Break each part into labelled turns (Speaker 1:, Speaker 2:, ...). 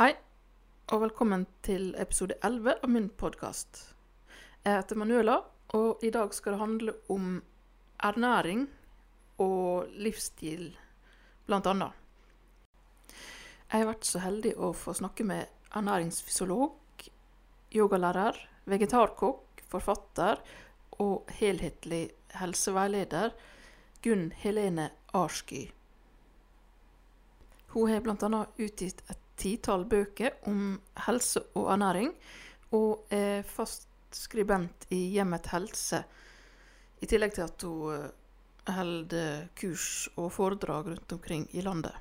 Speaker 1: Hei, og velkommen til episode 11 av min podkast. Jeg heter Manuela, og i dag skal det handle om ernæring og livsstil, blant annet. Jeg har vært så heldig å få snakke med ernæringsfysiolog, yogalærer, vegetarkokk, forfatter og helhetlig helseveileder Gunn Helene Arsky. Hun har bl.a. utgitt et titall bøker om helse og ernæring, og er fast skribent i Hjemmet helse, i tillegg til at hun eh, holder kurs og foredrag rundt omkring i landet.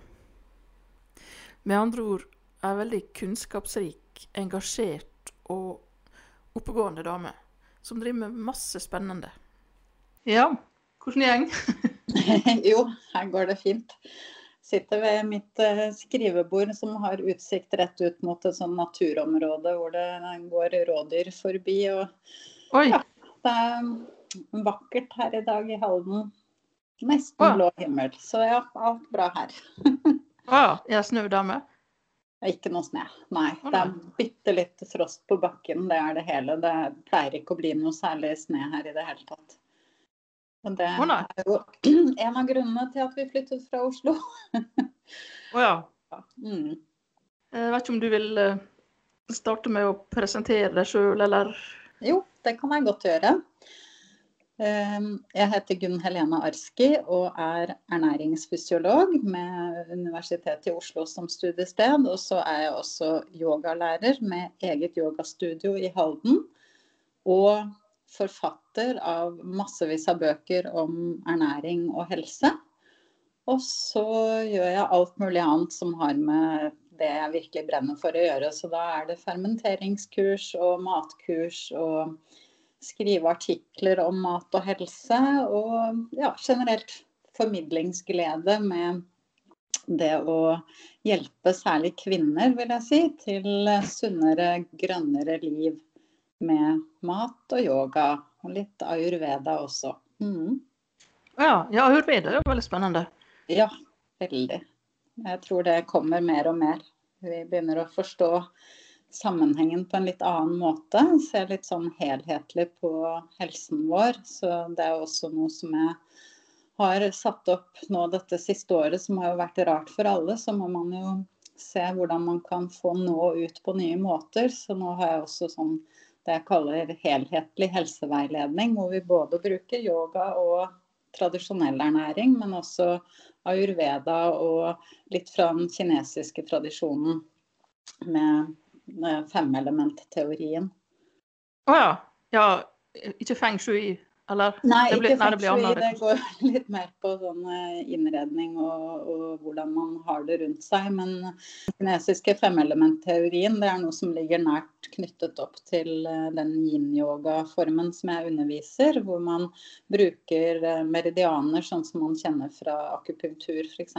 Speaker 1: Med andre ord er veldig kunnskapsrik, engasjert og oppegående dame, som driver med masse spennende. Ja, hvordan gjeng?
Speaker 2: jo, her går det fint sitter ved mitt eh, skrivebord som har utsikt rett ut mot et sånn naturområde hvor det går rådyr forbi. Og ja, det er vakkert her i dag i Halden. Nesten blå himmel. Så ja, alt bra her.
Speaker 1: Ah, jeg snur snø med?
Speaker 2: Ikke noe snø, nei.
Speaker 1: Å,
Speaker 2: Det er
Speaker 1: nei.
Speaker 2: bitte litt frost på bakken, det er det hele. Det pleier ikke å bli noe særlig snø her i det hele tatt. Men det
Speaker 1: oh,
Speaker 2: er jo en av grunnene til at vi flyttet fra Oslo.
Speaker 1: Å ja.
Speaker 2: Mm.
Speaker 1: Jeg vet ikke om du vil eh, starte med å presentere deg sjøl, eller
Speaker 2: Jo, det kan jeg godt gjøre. Eh, Jeg heter Gunn Helene Arski og er ernæringsfysiolog med Universitetet i Oslo som studiested. Og så er jeg også yogalærer med eget yogastudio i Halden. Og forfatter av massevis av bøker om ernæring og helse. Og så gjør jeg alt mulig annet som har med det jeg virkelig brenner for å gjøre. Så da er det fermenteringskurs og matkurs og skrive artikler om mat og helse. Og ja, generelt formidlingsglede med det å hjelpe særlig kvinner, vil jeg si, til sunnere, grønnere liv med mat og yoga. Og litt ayurveda også. Mm.
Speaker 1: Ja, ja ayurveda er jo veldig spennende.
Speaker 2: Ja, veldig. Jeg tror det kommer mer og mer. Vi begynner å forstå sammenhengen på en litt annen måte. Se litt sånn helhetlig på helsen vår. Så det er også noe som jeg har satt opp nå dette siste året, som har jo vært rart for alle. Så må man jo se hvordan man kan få nå ut på nye måter. Så nå har jeg også sånn det jeg kaller helhetlig helseveiledning, hvor vi både bruker yoga og tradisjonell ernæring, men også ayurveda og litt fra den kinesiske tradisjonen med med femelementteorien.
Speaker 1: Å ja. Ja, ikke feng shui, eller?
Speaker 2: Nei,
Speaker 1: Det blir-
Speaker 2: ikke
Speaker 1: nei, det blir annet.
Speaker 2: Det går litt mer på sånn eh, innredning og, og hvordan man har det rundt seg. Men den kinesiske femelementteorien det er noe som ligger nært knyttet opp til eh, den yin-yoga-formen som jeg underviser, hvor man bruker eh, meridianer sånn som man kjenner fra akupunktur f.eks.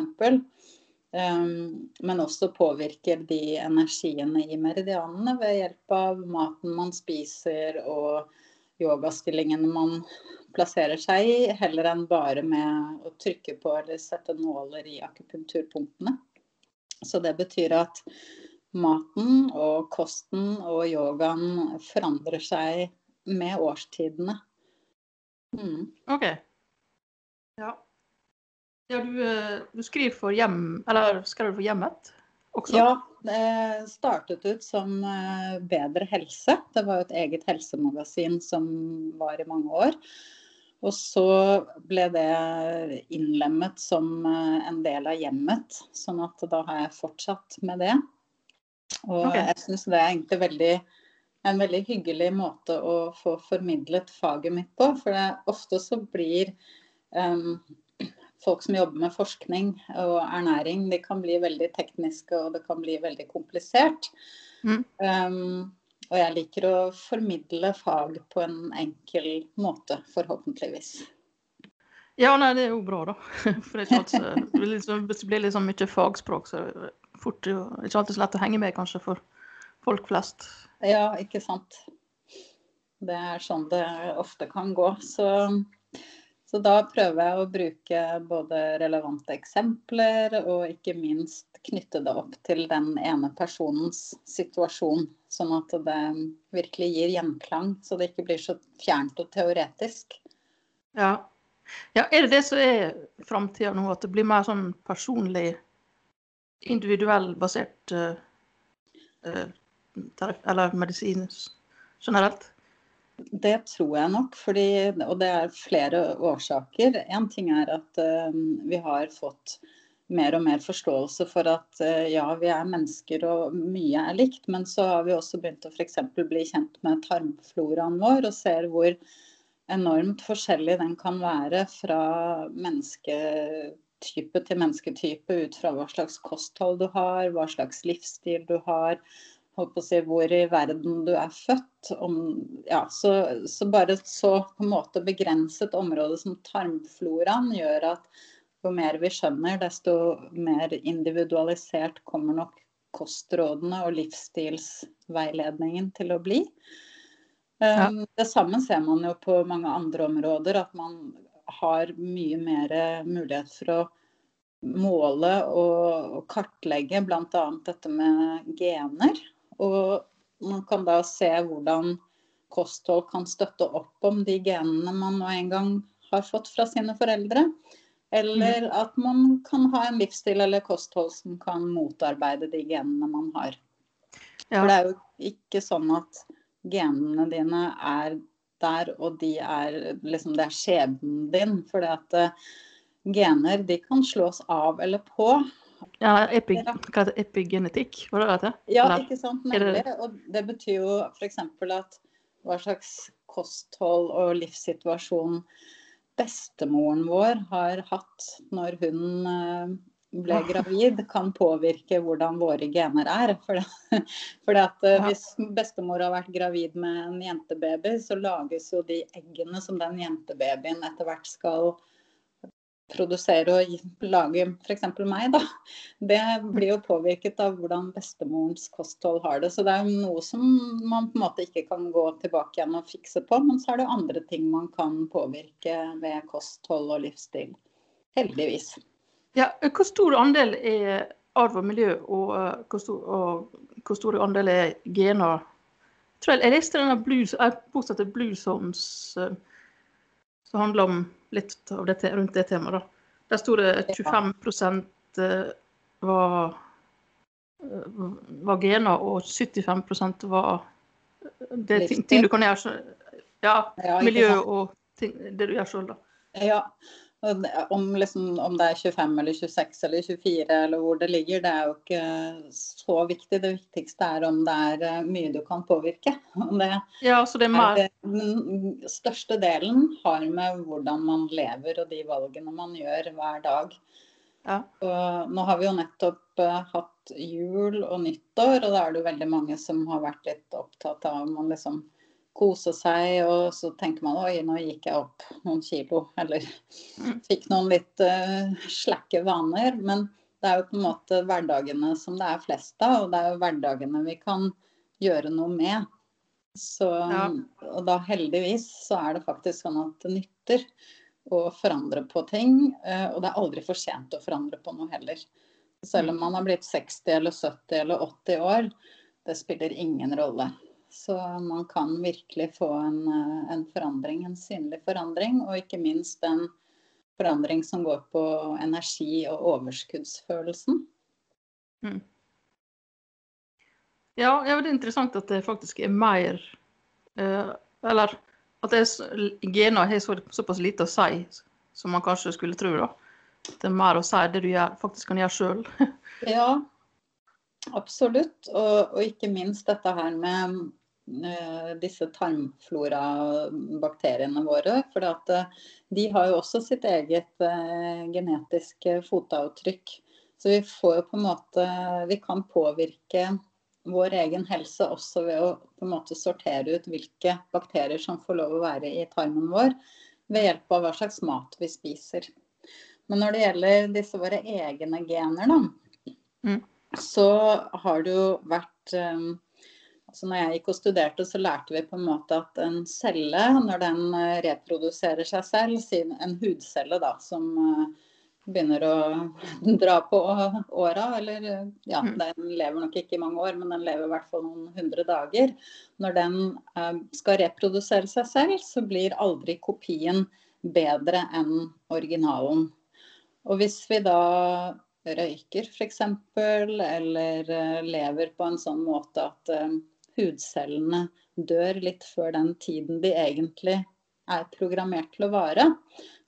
Speaker 2: Um, men også påvirker de energiene i meridianene ved hjelp av maten man spiser og yogastillingene man plasserer seg i, heller enn bare med å trykke på eller sette nåler i akupunkturpunktene. Så det betyr at maten og kosten og yogaen forandrer seg med årstidene. Mm.
Speaker 1: OK. Ja. Ja, du, eh, du skriver for hjem, eller skriver du for Hjemmet også?
Speaker 2: Ja, startet ut som eh, Bedre helse. Det var jo et eget helsemagasin som var i mange år. Og så ble det innlemmet som eh, en del av hjemmet, sånn at da har jeg fortsatt med det. Og
Speaker 1: okay.
Speaker 2: jeg syns det er egentlig veldig, en veldig hyggelig måte å få formidlet faget mitt på. For det, ofte så blir em, folk som jobber med forskning og ernæring, de kan bli veldig tekniske og det kan bli veldig komplisert.
Speaker 1: Mm.
Speaker 2: Um, og jeg liker å formidle fag på en enkel måte, forhåpentligvis.
Speaker 1: Ja, nei, det er jo bra, da. For det er liksom, hvis det blir liksom mye fagspråk, så er det fort ikke alltid så lett å henge med, kanskje, for folk flest.
Speaker 2: Ja, ikke sant. Det er sånn det ofte kan gå. Så, Så da prøver jeg å bruke både relevante eksempler og ikke minst knytte det opp til den ene personens situasjon. Sånn at det virkelig gir gjenklang, så det ikke blir så fjernt og teoretisk.
Speaker 1: Ja. ja er det det som er framtida nå, at det blir mer sånn personlig, individuell basert uh, uh, Eller medisin generelt?
Speaker 2: Det tror jeg nok, fordi, og det er flere årsaker. En ting er at uh, vi har fått mer og mer forståelse for at uh, ja, vi er mennesker og mye er likt, men så har vi også begynt å f.eks. bli kjent med tarmfloraen vår og ser hvor enormt forskjellig den kan være fra mennesketype til mennesketype ut fra hva slags kosthold du har, hva slags livsstil du har, si, hvor i verden du er født. Om, ja, så, så, bare et så på en måte begrenset område som tarmfloraen gjør at jo mer vi skjønner, desto mer individualisert kommer nok kostrådene og livsstilsveiledningen til å bli. Ja. Um, det samme ser man jo på mange andre områder, at man har mye mer mulighet for å måle og kartlegge bl.a. dette med gener. Og man kan da se hvordan kosthold kan støtte opp om de genene man nå en gang har fått fra sine foreldre. Eller mm. at man kan ha en livsstil eller kosthold som kan motarbeide de genene man har. Ja. For det er jo ikke sånn at genene dine er der, og de er liksom Det er skjebnen din. For det uh, gener de kan slås av eller på.
Speaker 1: Ja, epig heter epigenetikk, var det det?
Speaker 2: Ja, ikke sant. Nemlig. Og det betyr jo f.eks. at hva slags kosthold og livssituasjon bestemoren vår har hatt når hun eh, ble gravid, kan påvirke hvordan våre gener er. For, det, for at eh, Hvis bestemor har vært gravid med en jentebaby, så lages jo de eggene som den jentebabyen etter hvert skal produsere og lage f.eks. meg, da, det blir jo påvirket av hvordan bestemorens kosthold har det. Så det er jo noe som man på en måte ikke kan gå tilbake igjen og fikse på. Men så er det andre ting man kan påvirke ved kosthold og livsstil. Heldigvis.
Speaker 1: Ja, hvor stor andel er arv og miljø, og uh, hvor, stor, og hvor stor andel er gener? Jeg, jeg, leste denne blues, jeg Blues Homes, uh, som handler om litt av det, rundt det temaet. da. Der sto det 25 eh, var, eh, var gener, og 75% var eh, det ting, ting, du kan gjøre Ja, miljø og ting, det du gjør sjøl, da.
Speaker 2: Ja, om, liksom, om, det er 25 eller 26 eller 24 eller hvor det ligger, det er jo ikke så viktig. Det viktigste er om det er eh, mye du kan påvirke.
Speaker 1: Det ja, så det er mer...
Speaker 2: Den største delen har med hvordan man lever og de valgene man gjør hver dag. Ja. Nå har vi jo nettopp uh, hatt jul og nyttår, og da er det jo veldig mange som har vært litt opptatt av om man liksom kose seg, og så tenker man oi, nå gikk jeg opp noen kilo. Eller mm. fikk noen litt uh, slakke vaner. Men det er jo på en måte hverdagene som det er flest av, og det er jo hverdagene vi kan gjøre noe med. Så, ja. Og da heldigvis så er det faktisk sånn at det nytter å forandre på ting. Uh, og det er aldri for sent å forandre på noe heller. Selv om mm. man har blitt 60 eller 70 eller 80 år, det spiller ingen rolle. Så man kan virkelig få en, eh, en, forandring, en synlig forandring, og ikke minst en forandring som går på energi og overskuddsfølelsen. Mm.
Speaker 1: Ja, det er interessant at det faktisk er mer eh, Eller at gener har så, såpass lite å si som man kanskje skulle tro. da. Det er mer å si det du gjør, faktisk kan gjøre sjøl.
Speaker 2: ja, absolutt. Og, og, ikke minst dette her med disse tarmflorabakteriene våre. For eh, de har jo også sitt eget eh, genetiske fotavtrykk. Så vi får jo på en måte Vi kan påvirke vår egen helse også ved å på en måte sortere ut hvilke bakterier som får lov å være i tarmen vår, ved hjelp av hva slags mat vi spiser. Men når det gjelder disse våre egne gener, da, mm. så har det jo vært um, altså når jeg gikk og studerte, så lærte vi på en måte at en celle, når den eh, reproduserer seg selv, en hudcelle da, som eh, begynner å dra på åra, eller ja, mm. den lever nok ikke i mange år, men den lever i hvert fall noen hundre dager. Når den skal reprodusere seg selv, så blir aldri kopien bedre enn originalen. Og hvis vi da røyker f.eks., eller lever på en sånn måte at hudcellene dør litt før den tiden de egentlig er programmert til å vare,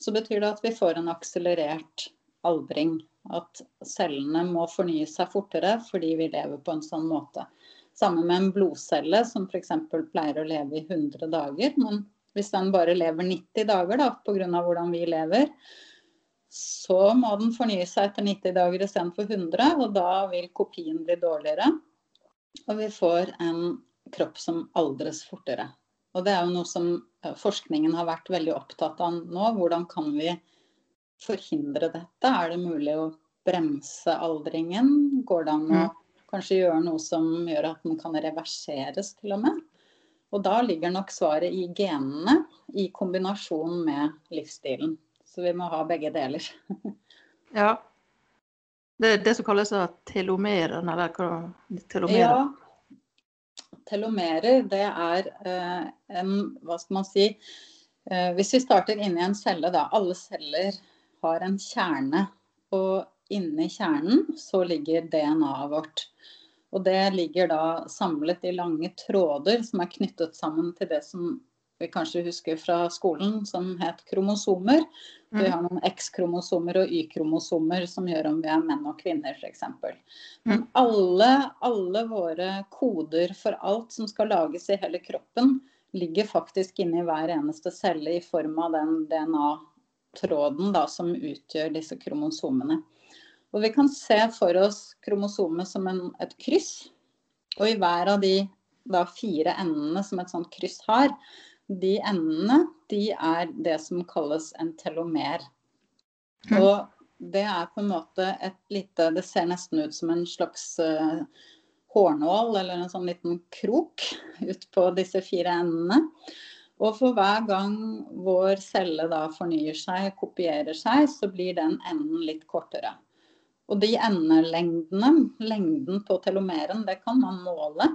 Speaker 2: så betyr det at vi får en akselerert aldring. At cellene må fornye seg fortere fordi vi lever på en sånn måte. Sammen med en blodcelle som f.eks. pleier å leve i 100 dager. Men hvis den bare lever 90 dager da, pga. hvordan vi lever, så må den fornye seg etter 90 dager istedenfor 100, og da vil kopien bli dårligere. Og vi får en kropp som aldres fortere. Og det er jo noe som forskningen har vært veldig opptatt av nå. Hvordan kan vi forhindre dette? Er det mulig å bremse aldringen? Går det an å kanskje gjøre noe som gjør at den kan reverseres til og med? Og da ligger nok svaret i genene i kombinasjon med livsstilen. Så vi må ha begge deler.
Speaker 1: ja. Det er det som kalles telomeren, eller hva? Telomerer.
Speaker 2: Ja. Telomerer, det er eh, en Hva skal man si? Eh, hvis vi starter inni en celle, da. Alle celler har en kjerne. Og inni kjernen så ligger DNA-et vårt. Og det ligger da samlet i lange tråder som er knyttet sammen til det som vi kanskje husker fra skolen, som het kromosomer. Vi mm. har noen X-kromosomer og Y-kromosomer som gjør om vi er menn og kvinner, f.eks. Men mm. alle, alle våre koder for alt som skal lages i hele kroppen, ligger faktisk inni hver eneste celle i form av den DNA-tråden som utgjør disse kromosomene. Og vi kan se for oss kromosomet som en, et kryss. Og i hver av de da, fire endene som et sånt kryss har, de endene, de er det som kalles en telomer. Mm. Og det er på en måte et lite Det ser nesten ut som en slags uh, hårnål eller en sånn liten krok ut på disse fire endene. Og for hver gang vår celle da fornyer seg, kopierer seg, så blir den enden litt kortere. Og de endelengdene, lengden på telomeren, det kan man måle.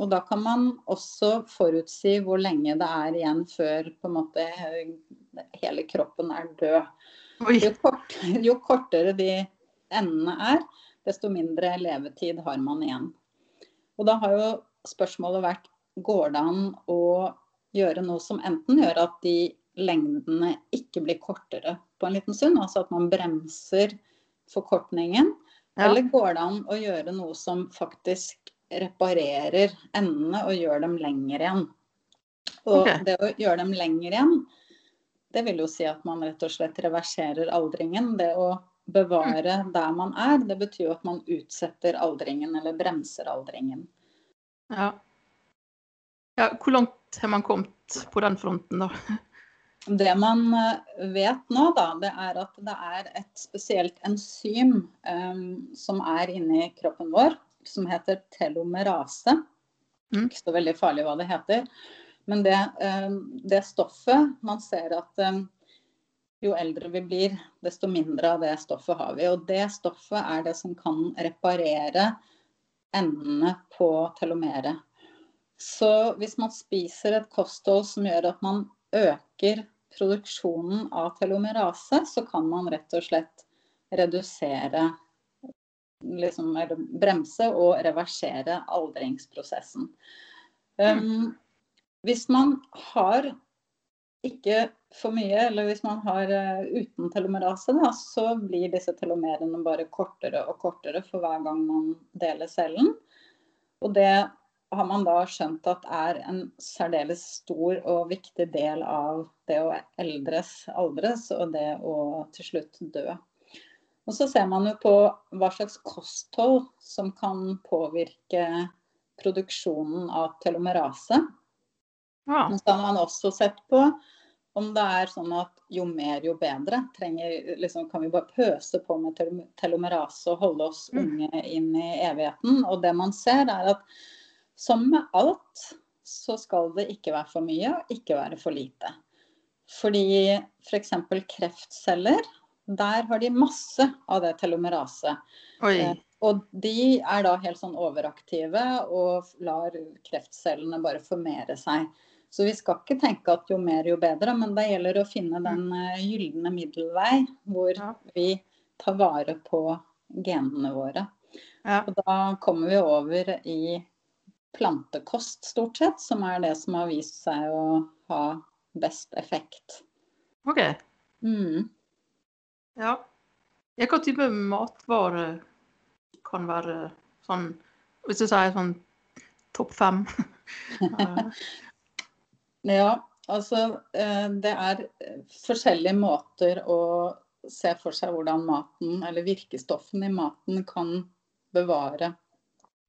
Speaker 2: Og da kan man også forutsi hvor lenge det er igjen før på en måte hele kroppen er død. Jo, kort, jo, kortere de endene er, desto mindre levetid har man igjen. Og da har jo spørsmålet vært går det an å gjøre noe som enten gjør at de lengdene ikke blir kortere på en liten stund, altså at man bremser forkortningen, ja. eller går det an å gjøre noe som faktisk reparerer endene og gjør dem lengre igjen. Og okay. det å gjøre dem lengre igjen, det vil jo si at man rett og slett reverserer aldringen. Det å bevare mm. der man er, det betyr jo at man utsetter aldringen eller bremser aldringen.
Speaker 1: Ja. ja hvor langt har man kommet på den fronten, da?
Speaker 2: Det man eh, vet nå, da, det er at det er et spesielt enzym um, som er inni kroppen vår, som heter telomerase. Mm. Ikke så veldig farlig hva det heter. Men det, eh, det stoffet Man ser at eh, jo eldre vi blir, desto mindre av det stoffet har vi. Og det stoffet er det som kan reparere endene på telomeret. Så hvis man spiser et kosthold som gjør at man øker produksjonen av telomerase, så kan man rett og slett redusere liksom, bremse og reversere aldringsprosessen. Um, hvis man har ikke for mye, eller hvis man har uh, uten telomerase, da, så blir disse telomerene bare kortere og kortere for hver gang man deler cellen. Og det har man da skjønt at er en særdeles stor og viktig del av det å eldres, aldres og det å til slutt dø. Og så ser man jo på hva slags kosthold som kan påvirke produksjonen av telomerase. Ja. Men så har man også sett på om det er sånn at jo mer, jo bedre. Trenger, liksom, kan vi bare pøse på med telomerase og holde oss mm. unge inn i evigheten? Og det man ser, er at som med alt så skal det ikke være for mye og ikke være for lite. Fordi f.eks. For kreftceller, der har de masse av det telomerase. Eh, og de er da helt sånn overaktive og lar kreftcellene bare formere seg. Så vi skal ikke tenke at jo mer, jo bedre, men det gjelder å finne den uh, gylne middelvei hvor ja. vi tar vare på genene våre. Ja. Og da kommer vi over i plantekost, stort sett, som er det som har vist seg å ha best effekt.
Speaker 1: OK. Mm. Ja. Hva type matvare kan være sånn Hvis du sier sånn topp fem?
Speaker 2: ja, altså eh, det er forskjellige måter å se for seg hvordan maten, eller virkestoffene i maten, kan bevare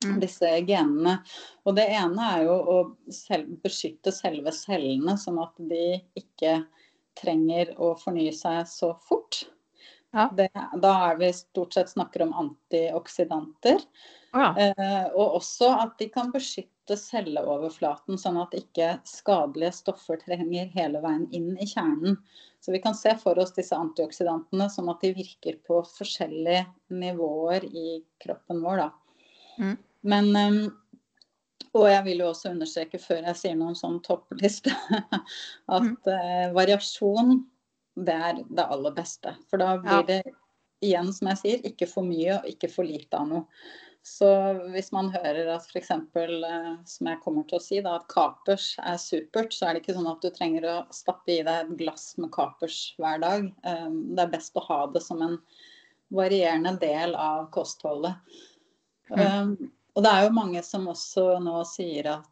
Speaker 2: Mm. disse genene. Og det ene er jo å selv, beskytte selve cellene, sånn at de ikke trenger å fornye seg så fort. Ja. Det, da er vi stort sett snakker om antioksidanter. Ja. Eh, og også at de kan beskytte celleoverflaten, sånn at ikke skadelige stoffer trenger hele veien inn i kjernen. Så vi kan se for oss disse antioksidantene sånn at de virker på forskjellige nivåer i kroppen vår. Da. Mm. Men eh, og jeg vil jo også understreke før jeg sier noen sånn toppliste, at mm. uh, variasjon det er det aller beste. For da blir det igjen, som jeg sier, ikke for mye og ikke for lite av noe. Så hvis man hører at f.eks., uh, som jeg kommer til å si, da, at kapers er supert, så er det ikke sånn at du trenger å stappe i deg et glass med kapers hver dag. Um, det er best å ha det som en varierende del av kostholdet. Mm. Um, og det er jo mange som også nå sier at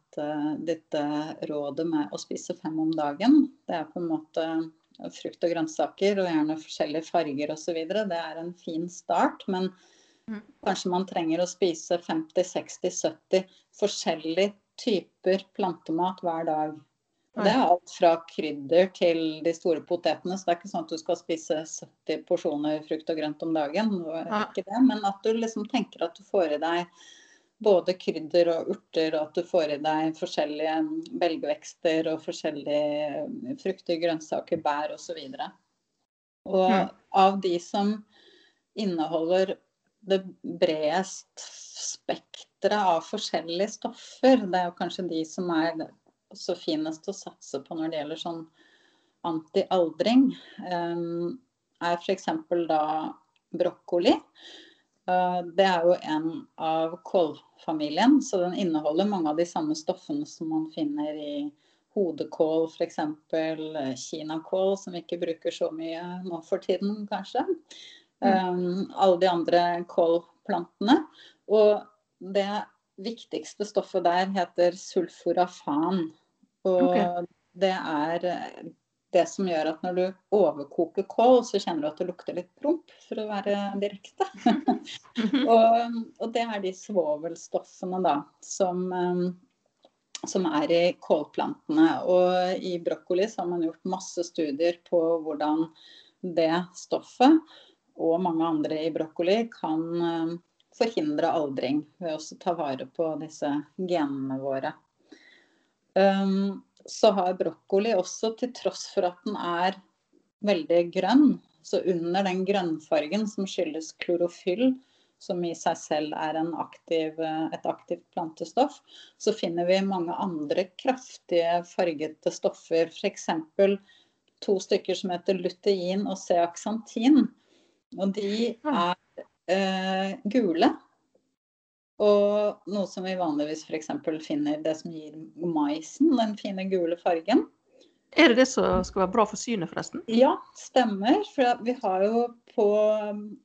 Speaker 2: dette rådet med å spise fem om dagen, det er på en måte frukt og grønnsaker og gjerne forskjellige farger osv. Det er en fin start, men mm. kanskje man trenger å spise 50-60-70 forskjellige typer plantemat hver dag. Og det er alt fra krydder til de store potetene. Så det er ikke sånn at du skal spise 70 porsjoner frukt og grønt om dagen. Det ikke det, men at du liksom tenker at du får i deg både krydder og urter, og at du får i deg forskjellige belgvekster og forskjellige frukter, grønnsaker, bær osv. Og, og mm. av de som inneholder det bredest spekteret av forskjellige stoffer, det er jo kanskje de som er så finest å satse på når det gjelder sånn anti-aldring, um, er f.eks. da brokkoli. Eh, det er jo en av kålfamilien, så den inneholder mange av de samme stoffene som man finner i hodekål, f.eks. Eh, kinakål, som vi ikke bruker så mye nå for tiden, kanskje. Mm. Um, alle de andre kålplantene. Og det viktigste stoffet der heter sulforafan. Og okay. det er det som gjør at når du overkoker kål, så kjenner du at det lukter litt promp, for å være direkte. og, og, det er de svovelstoffene da, som, um, som, er i kålplantene. Og i brokkoli så har man gjort masse studier på hvordan det stoffet og mange andre i brokkoli kan um, forhindre aldring ved å ta vare på disse genene våre. Um, så har brokkoli også, til tross for at den er veldig grønn, så under den grønnfargen som skyldes klorofyll, som i seg selv er aktiv, et aktivt plantestoff, så finner vi mange andre kraftige fargete stoffer. F.eks. to stykker som heter lutein og ceaxantin. Og de er eh, gule. Og noe som vi vanligvis f.eks. finner det som gir maisen den fine gule fargen.
Speaker 1: Er det det som skal være bra for synet, forresten?
Speaker 2: Ja, stemmer. For vi har jo på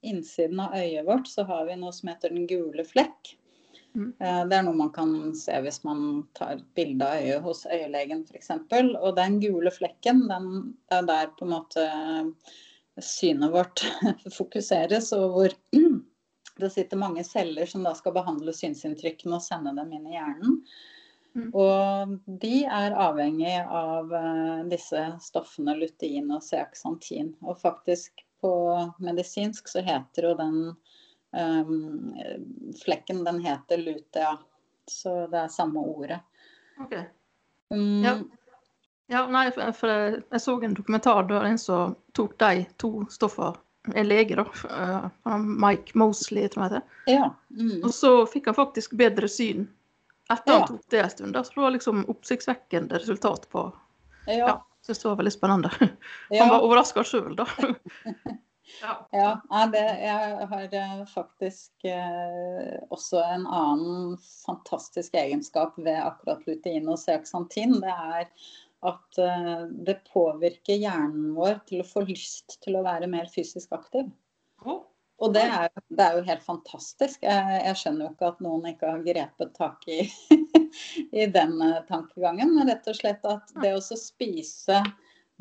Speaker 2: innsiden av øyet vårt så har vi noe som heter den gule flekk. Mm. Eh, det er noe man kan se hvis man tar bilde av øyet hos øyelegen f.eks. Og den gule flekken, den er der på en måte synet vårt fokuseres, og hvor det sitter mange celler som da skal behandle synsinntrykkene og sende dem inn i hjernen. Mm. Og de er avhengig av uh, disse stoffene lutein og seaksantin. Og faktisk på medisinsk så heter jo den um, flekken den heter lutea. Så det er samme ordet.
Speaker 1: Ok.
Speaker 2: Um,
Speaker 1: Ja. Ja, nei, for jeg, jeg så en dokumentar der en som tok de to stoffene, en lege da, eh, Mike Mosley, tror jeg det
Speaker 2: ja. Mm.
Speaker 1: og så fikk han faktisk bedre syn etter
Speaker 2: Ja.
Speaker 1: han tok det en stund. da, Så det var liksom oppsiktsvekkende resultat på
Speaker 2: ja.
Speaker 1: Ja, syns det var veldig spennende. Han var overraska sjøl, da. ja.
Speaker 2: Ja, det, jeg har eh, faktisk eh, også en annen fantastisk egenskap ved akkurat lutein og zeaxantin. Det er at eh, det påvirker hjernen vår til å få lyst til å være mer fysisk aktiv. Og det er, det er jo helt fantastisk. Jeg, jeg skjønner jo ikke at noen ikke har grepet tak i, i den eh, tankegangen. Men rett og slett at det å spise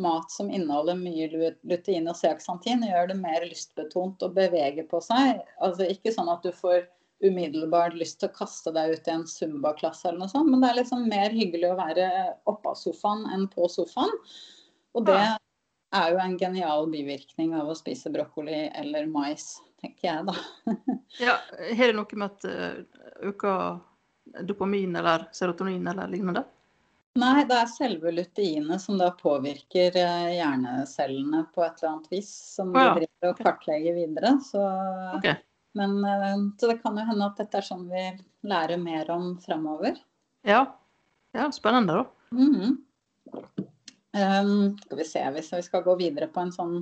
Speaker 2: mat som inneholder mye lutein og zeaxantin, gjør det mer lystbetont å bevege på seg. Altså ikke sånn at du får umiddelbart lyst til å kaste deg ut i en zumba-klasse eller noe sånt, men det er liksom mer hyggelig å være oppå sofaen enn på sofaen. Og det er jo en genial bivirkning av å spise brokkoli eller mais, tenker jeg da.
Speaker 1: Ja, Har det noe med at uh, øker dopamin eller serotonin eller lignende?
Speaker 2: Nei, det er selve luteinet som da påvirker eh, hjernecellene på et eller annet vis, som vi driver og kartlegger videre. Så,
Speaker 1: Ok.
Speaker 2: Men, eh, så det kan jo hende at dette er sånn vi lærer mer om framover.
Speaker 1: Ja. ja, spennende, da.
Speaker 2: Mhm. Um, skal vi se, hvis vi skal gå videre på en sånn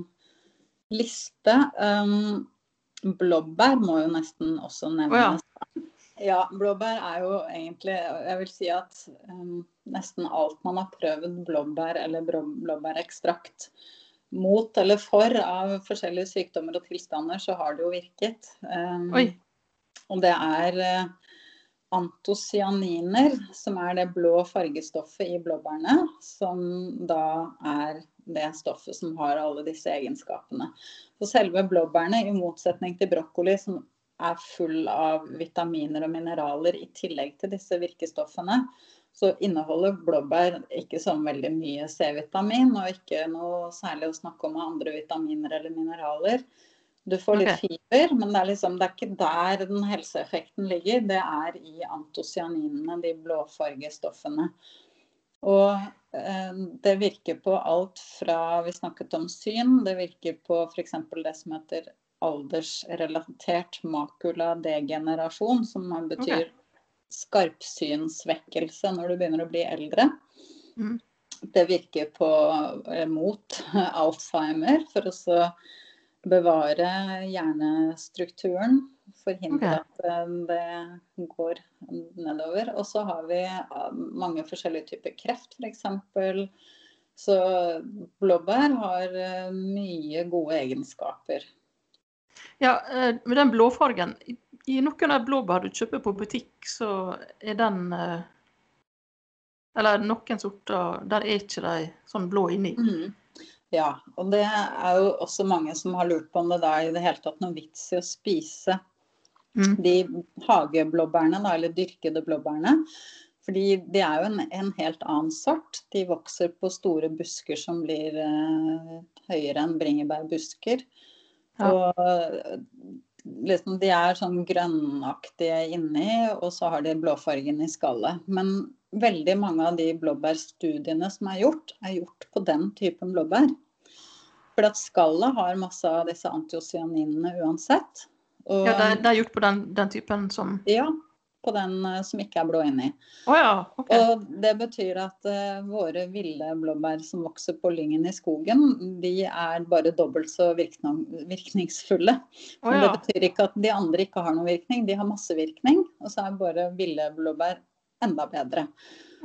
Speaker 2: liste. Um, blåbær må jo nesten også nevnes. Ja, blåbær er jo egentlig Jeg vil si at um, nesten alt man har prøvd blåbær eller blå- blåbærekstrakt mot eller for av forskjellige sykdommer og tilstander, så har det jo virket. Um, og det er uh, antocyaniner, som er det blå fargestoffet i blåbærene, som da er det stoffet som har alle disse egenskapene. Så selve blåbærene, i motsetning til brokkoli, som er full av vitaminer og mineraler i tillegg til disse virkestoffene, så inneholder blåbær ikke så veldig mye C-vitamin, og ikke noe særlig å snakke om av andre vitaminer eller mineraler. Du får litt
Speaker 1: okay.
Speaker 2: fiber, men det er, liksom, det er ikke der den helseeffekten ligger. Det er i antocyaninene, de blåfargestoffene. Og eh, det virker på alt fra Vi snakket om syn. Det virker på f.eks. det som heter aldersrelatert makula degenerasjon, som betyr skarpsynssvekkelse når du begynner å bli eldre.
Speaker 1: Mm.
Speaker 2: Det virker på, eh, mot Alzheimer for å så bevare hjernestrukturen. Forhindre
Speaker 1: okay.
Speaker 2: at eh, det går nedover. Og så har vi eh, mange forskjellige typer kreft, f.eks. Så blåbær har mye gode egenskaper.
Speaker 1: Ja, med den blåfargen I noen av blåbær du kjøper på butikk, så er den eh, Eller noen sorter, der er ikke de sånn blå inni.
Speaker 2: Mm. Ja, og det er jo også mange som har lurt på om det da er i det hele tatt noe vits i å spise
Speaker 1: Mm.
Speaker 2: de hageblåbærene, da, eller dyrkede blåbærene. Fordi de er jo en, en helt annen sort. De vokser på store busker som blir eh, høyere enn bringebærbusker.
Speaker 1: Ja.
Speaker 2: Og liksom, de er sånn grønnaktige inni, og så har de blåfargen i skallet. Men veldig mange av de blåbærstudiene som er gjort, er gjort på den typen blåbær. For at skallet har masse av disse antiocyaninene uansett. Og,
Speaker 1: Ja, det er, det er gjort på den, den typen som
Speaker 2: ja, på den eh, som ikke er blå inni.
Speaker 1: Oh ja, okay.
Speaker 2: Og det betyr at uh, våre ville blåbær som vokser på lyngen i skogen, de er bare dobbelt så virkning, virkningsfulle. Oh
Speaker 1: ja.
Speaker 2: det betyr ikke at de andre ikke har noen virkning, de har masse virkning. Og så er bare ville blåbær enda bedre.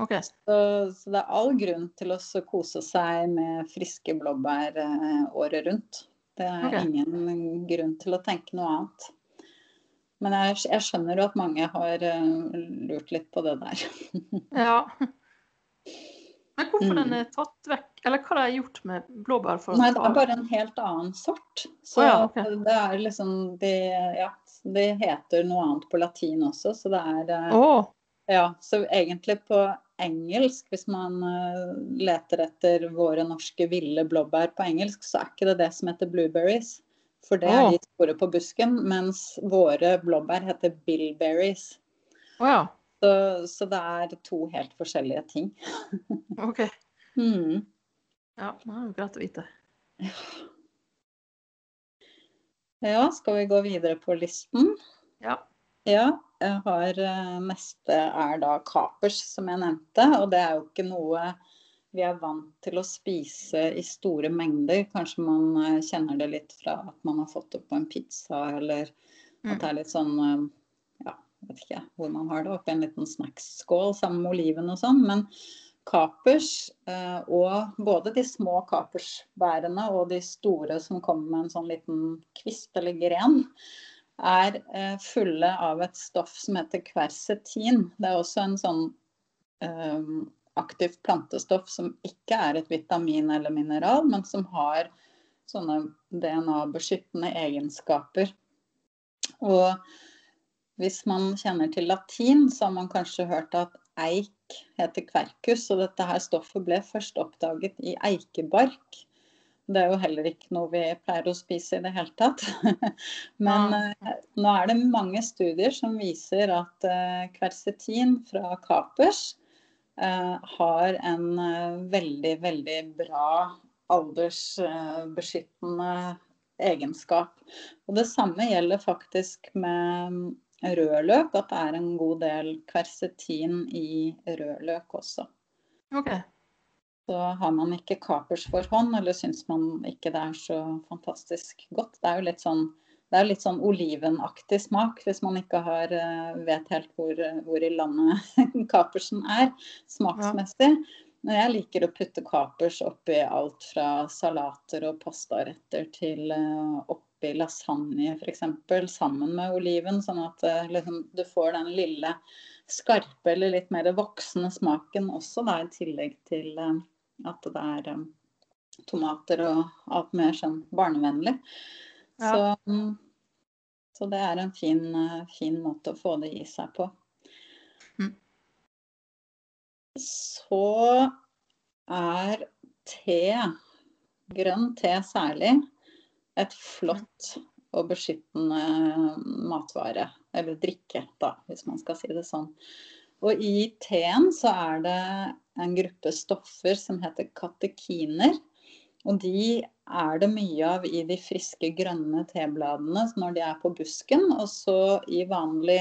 Speaker 1: Okay.
Speaker 2: Så, så det er all grunn til å kose seg med friske blåbær uh, året rundt. Det er
Speaker 1: okay.
Speaker 2: ingen grunn til å tenke noe annet. Men jeg, jeg skjønner jo at mange har eh, lurt litt på det der.
Speaker 1: Ja. Men hvorfor
Speaker 2: Mm.
Speaker 1: den er tatt vekk? Eller hva har har gjort med blåbær? for å
Speaker 2: Nei, det er bare en helt annen sort. Så
Speaker 1: oh, ja, okay.
Speaker 2: det er liksom de, Ja, det heter noe annet på latin også, så det er
Speaker 1: Å,
Speaker 2: Ja, så egentlig på engelsk, hvis man eh, leter etter våre norske ville blåbær på engelsk, så er ikke det det som heter blueberries. For det er de store på busken, mens våre blåbær heter billberries.
Speaker 1: Oh, ja.
Speaker 2: Så, så det er to helt forskjellige ting.
Speaker 1: OK.
Speaker 2: Mm.
Speaker 1: Ja, det er jo greit å vite.
Speaker 2: Ja, skal vi gå videre på listen?
Speaker 1: Ja.
Speaker 2: Ja, jeg har eh, neste er da kapers, som jeg nevnte. Og det er jo ikke noe vi er vant til å spise i store mengder. Kanskje man eh, kjenner det litt fra at man har fått det på en pizza, eller
Speaker 1: Mm.
Speaker 2: at det er litt sånn eh, Ja, vet ikke hvor man har det, oppi en liten snacksskål sammen med oliven og sånn. Men kapers, eh, og både de små kapersbærene og de store som kommer med en sånn liten kvist eller gren, er fulle av et stoff som heter kversetin. Det er også en sånn aktivt plantestoff som ikke er et vitamin eller mineral, men som har sånne DNA-beskyttende egenskaper. Og hvis man kjenner til latin, så har man kanskje hørt at eik heter kverkus, og dette her stoffet ble først oppdaget i eikebark. Det er jo heller ikke noe vi pleier å spise i det hele tatt. Men ja. nå er det mange studier som viser at eh, kversetin fra kapers eh, har en eh, veldig, veldig bra aldersbeskyttende egenskap. Og det samme gjelder faktisk med rødløk, at det er en god del kversetin i rødløk også.
Speaker 1: OK.
Speaker 2: Så har man ikke kapers for hånd, eller syns man ikke det er så fantastisk godt. Det er jo litt sånn, det er litt sånn olivenaktig smak, hvis man ikke har, eh, vet helt hvor, hvor i landet kapersen er smaksmessig. Men jeg liker å putte kapers oppi alt fra salater og pastaretter til eh, oppi lasagne f.eks. sammen med oliven, sånn at eh, liksom, du får den lille skarpe eller litt mer voksne smaken også, da, i tillegg til eh, at det er eh, tomater og alt mer sånn barnevennlig.
Speaker 1: Ja.
Speaker 2: Så, mm, så det er en fin, eh, fin måte å få det i seg på.
Speaker 1: Mm.
Speaker 2: Så er te, grønn te særlig, et flott og beskyttende matvare. Eller drikke, da, hvis man skal si det sånn. Og i teen så er det en gruppe stoffer som heter katekiner. Og de er det mye av i de friske grønne tebladene når de er på busken. Og så i vanlig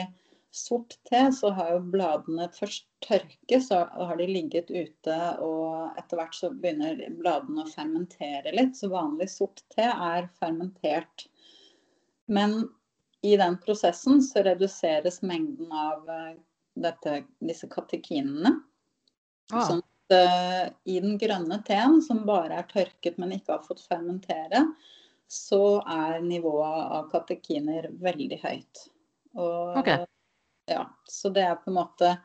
Speaker 2: sort te så har jo bladene først tørket, så har de ligget ute, og etter hvert så begynner bladene å fermentere litt. Så vanlig sort te er fermentert. Men i den prosessen så reduseres mengden av eh, dette, disse katekinene.
Speaker 1: Ah,
Speaker 2: Sånn at i den grønne teen, som bare er tørket, men ikke har fått fermentere, så er nivået av katekiner veldig høyt. Og,
Speaker 1: okay.
Speaker 2: ja, så det er på en måte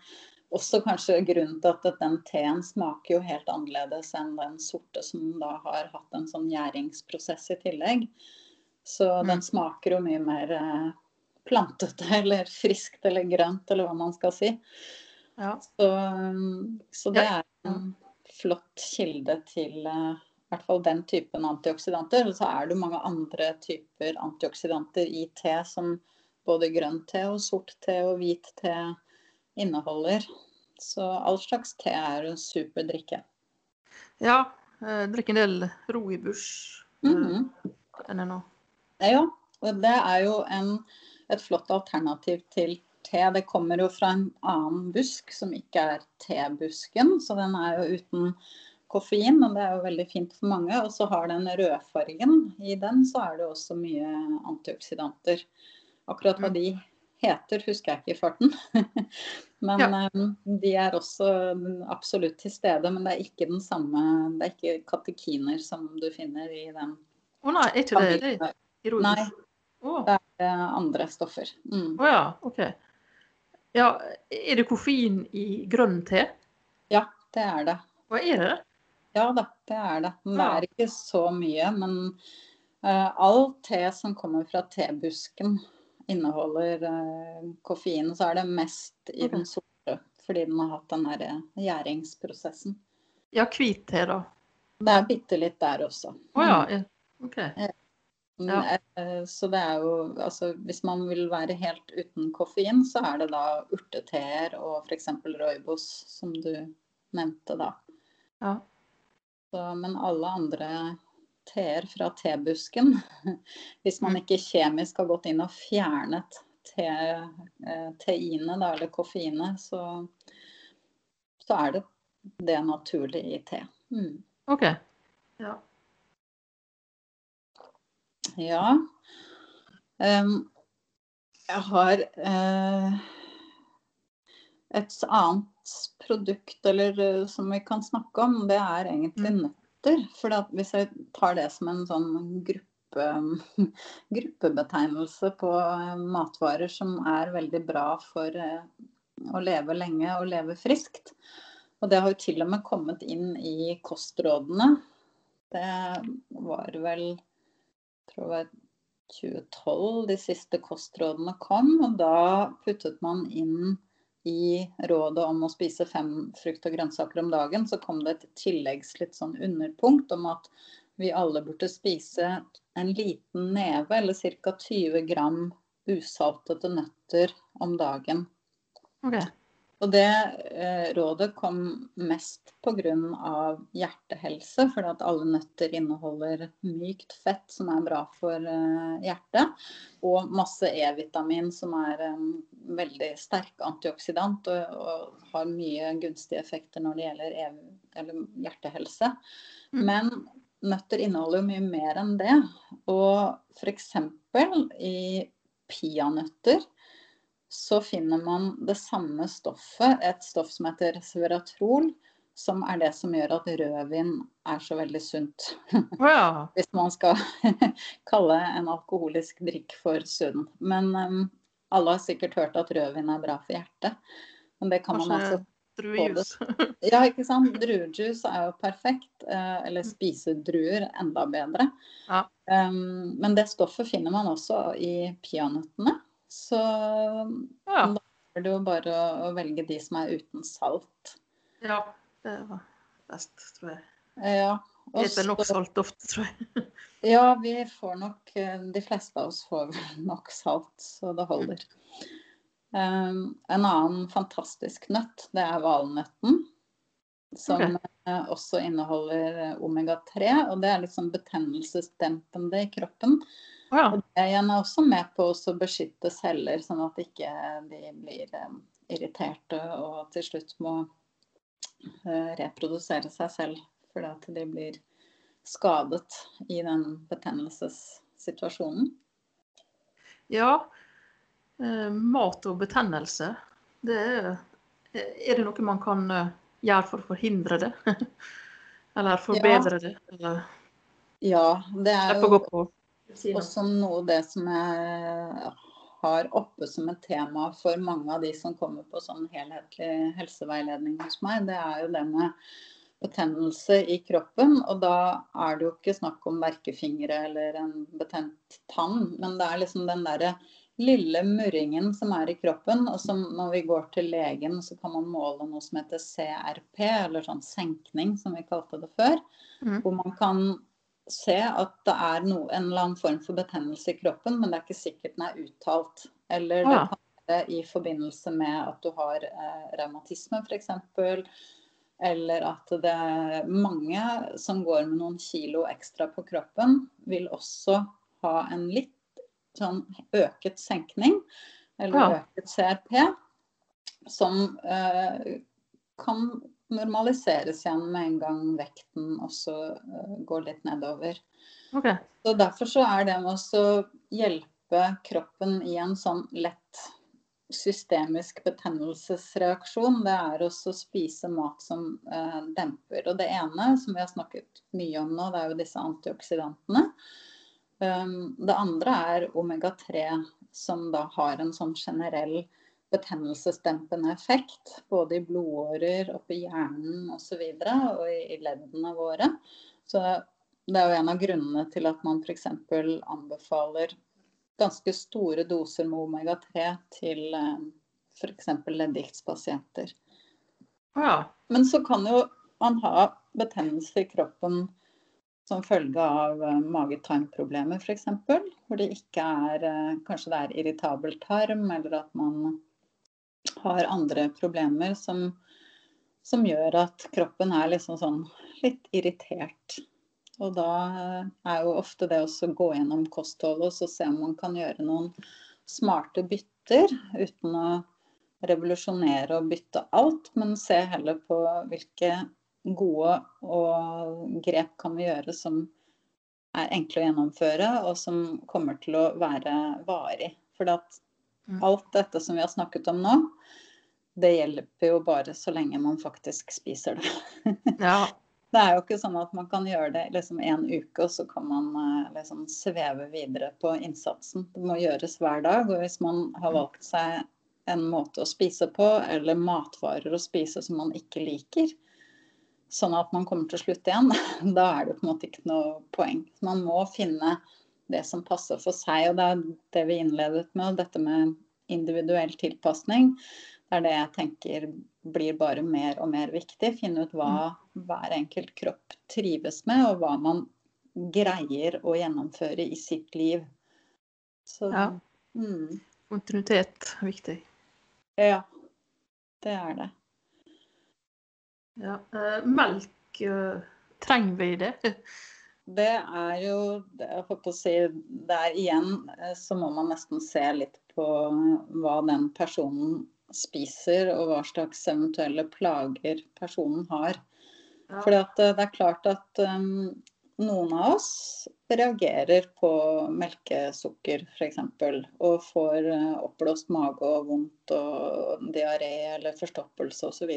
Speaker 2: også kanskje grunnen til at den teen smaker jo helt annerledes enn den sorte som da har hatt en sånn gjæringsprosess i tillegg. Så
Speaker 1: Mm.
Speaker 2: den smaker jo mye mer eh, plantete eller friskt eller grønt, eller hva man skal si.
Speaker 1: ja.
Speaker 2: Så, um, så det er flott kilde til uh, i hvert fall den typen antioksidanter. Og så er det mange andre typer antioksidanter i te som både grønn te og sort te og hvit te inneholder. Så all slags te er en super drikke.
Speaker 1: ja eh, drikker en del
Speaker 2: roibush.
Speaker 1: Mm -hmm. nå.
Speaker 2: Ja, og det er jo en, et flott alternativ til te. Det kommer jo fra en annen busk som ikke er tebusken, så den er jo uten koffein, og det er jo veldig fint for mange. Og så har den rødfargen. I den så er det også mye antioksidanter. Akkurat hva
Speaker 1: Mm.
Speaker 2: de heter, husker jeg ikke i farten. Men
Speaker 1: Ja.
Speaker 2: eh, de er også absolutt til stede. Men det er ikke den samme Det er ikke katekiner som du finner i den.
Speaker 1: Å nei, er ikke det det i rooibos?
Speaker 2: Nei.
Speaker 1: Oh.
Speaker 2: Det er andre stoffer. Mm.
Speaker 1: Å ja, OK. Ja, er det koffein i grønn te?
Speaker 2: Ja, det er det.
Speaker 1: Hva er det?
Speaker 2: Ja da, det er det. Men det er ikke så mye. Men uh, all te som kommer fra tebusken inneholder uh, koffein. Så er det mest i den sorte, fordi den har hatt den derre eh, gjæringsprosessen.
Speaker 1: Ja, hvit te, da.
Speaker 2: Det er bitte litt der også.
Speaker 1: Å oh, ja. OK.
Speaker 2: Ja. Eh, så det er jo Altså hvis man vil være helt uten koffein, så er det da urteteer og f.eks. Roibos, som du nevnte da.
Speaker 1: Ja.
Speaker 2: Så, men alle andre teer fra tebusken, hvis man ikke kjemisk har gått inn og fjernet te, eh, teinet, da, eller koffeinet, så, så er det det naturlig i te. Mm.
Speaker 1: OK. Ja.
Speaker 2: Ja. Um, jeg har uh, et annet produkt eller, uh, som vi kan snakke om, det er egentlig mm. nøtter. For hvis jeg tar det som en sånn gruppe, gruppebetegnelse på uh, matvarer som er veldig bra for å leve lenge og leve friskt. Og det har jo til og med kommet inn i kostrådene. Det var vel tror det var 2012 de siste kostrådene kom. Og da puttet man inn i rådet om å spise fem frukt og grønnsaker om dagen, så kom det et tilleggs litt sånn underpunkt om at vi alle burde spise en liten neve, eller ca. 20 gram usaltede nøtter om dagen.
Speaker 1: Okay.
Speaker 2: Og det eh, rådet kom mest pga. hjertehelse, fordi at alle nøtter inneholder mykt fett som er bra for eh, hjertet. Og masse E-vitamin som er en veldig sterk antioksidant og, og, har mye gunstige effekter når det gjelder e hjertehelse. Mm. Men nøtter inneholder jo mye mer enn det. Og f.eks. i peanøtter så finner man det samme stoffet, et stoff som heter resveratrol, som er det som gjør at rødvin er så veldig sunt.
Speaker 1: Ja.
Speaker 2: Hvis man skal kalle en alkoholisk drikk for sunn. Men um, alle har sikkert hørt at rødvin er bra for hjertet. Men det kan Kanskje man altså
Speaker 1: Druejuice.
Speaker 2: ja, ikke sant. Druejuice er jo perfekt. Eh, eller spise druer enda bedre.
Speaker 1: Ja.
Speaker 2: Um, men det stoffet finner man også i peanøttene. Så ja. da er det jo bare å, velge de som er uten salt.
Speaker 1: Ja, det var best, tror jeg.
Speaker 2: Ja.
Speaker 1: Vi spiser nok salt ofte, tror jeg.
Speaker 2: ja, vi får nok De fleste av oss får nok salt, så det holder. Um, en annen fantastisk nøtt, det er valnøtten. Som okay. også inneholder omega-3. Og det er liksom betennelsesdempende i kroppen.
Speaker 1: Ja.
Speaker 2: Og det igjen er også med på å beskytte celler, sånn at ikke de blir um, irriterte og til slutt må uh, reprodusere seg selv fordi at de blir skadet i den betennelsessituasjonen.
Speaker 1: Ja, uh, mat og betennelse, det er, er det noe man kan gjøre for å forhindre det? Eller forbedre ja. det? Eller,
Speaker 2: ja, det er
Speaker 1: jo
Speaker 2: også noe av det som jeg har oppe som et tema for mange av de som kommer på sånn helhetlig helseveiledning hos meg, det er jo det med betennelse i kroppen. Og da er det jo ikke snakk om verkefingre eller en betent tann, men det er liksom den derre lille murringen som er i kroppen, og som når vi går til legen, så kan man måle noe som heter CRP, eller sånn senkning, som vi kalte det før. Mm. Hvor man kan se at det er no, en eller annen form for betennelse i kroppen, men det er ikke sikkert den er uttalt. Eller det kan være i forbindelse med at du har eh, revmatisme f.eks. Eller at det er mange som går med noen kilo ekstra på kroppen, vil også ha en litt sånn øket senkning, eller ja. øket CRP, som eh, kan normaliseres igjen med en gang vekten også uh, går litt nedover.
Speaker 1: Okay.
Speaker 2: Så Derfor så er det med å hjelpe kroppen i en sånn lett systemisk betennelsesreaksjon, det er også å spise mat som eh, demper. Og det ene, som vi har snakket mye om nå, det er jo disse antioksidantene. Um, det andre er omega-3, som da har en sånn generell betennelsesdempende effekt. Både i blodårer, oppi hjernen osv. Og, så og i leddene våre. Så det er jo en av grunnene til at man f.eks. anbefaler ganske store doser med omega-3 til eh, f.eks. leddgiktspasienter.
Speaker 1: Ja.
Speaker 2: Men så kan jo man ha betennelse i kroppen som følge av mage-tarm-problemer f.eks. Hvor det ikke er uh, Kanskje det er irritabel tarm, eller at man har andre problemer som, som gjør at kroppen er liksom sånn litt irritert. Og da er jo ofte det å gå gjennom kostholdet og se om man kan gjøre noen smarte bytter uten å revolusjonere og bytte alt, men se heller på hvilke gode og grep kan vi gjøre som er enkle å gjennomføre, og som kommer til å være varig. For mm. Alt dette som vi har snakket om nå, det hjelper jo bare så lenge man faktisk spiser det. Ja. Det er jo ikke sånn at man kan gjøre det liksom en uke, og så kan man eh, liksom sveve videre på innsatsen. Det må gjøres hver dag. Og hvis man har valgt seg en måte å spise på, eller matvarer å spise som man ikke liker, sånn at man kommer til slutt igjen, da er det på en måte ikke noe poeng. Man må finne det som passer for seg. Og det er det vi innledet med, dette med individuell tilpasning. Det er det jeg tenker blir bare mer og mer viktig. Finne ut hva mm. hver enkelt kropp trives med, og hva man greier å gjennomføre i sitt liv.
Speaker 1: Så, ja. Mm. Kontinuitet er viktig.
Speaker 2: Ja, det er det.
Speaker 1: Ja. Uh, melk, uh, trenger vi det?
Speaker 2: Det er jo Jeg får på å si det er igjen eh, så må man nesten se litt på hva den personen spiser, og hva slags eventuelle plager personen har. Ja. For det er klart at um, noen av oss reagerer på melkesukker f.eks. og får oppblåst mage og vondt og diaré eller forstoppelse osv.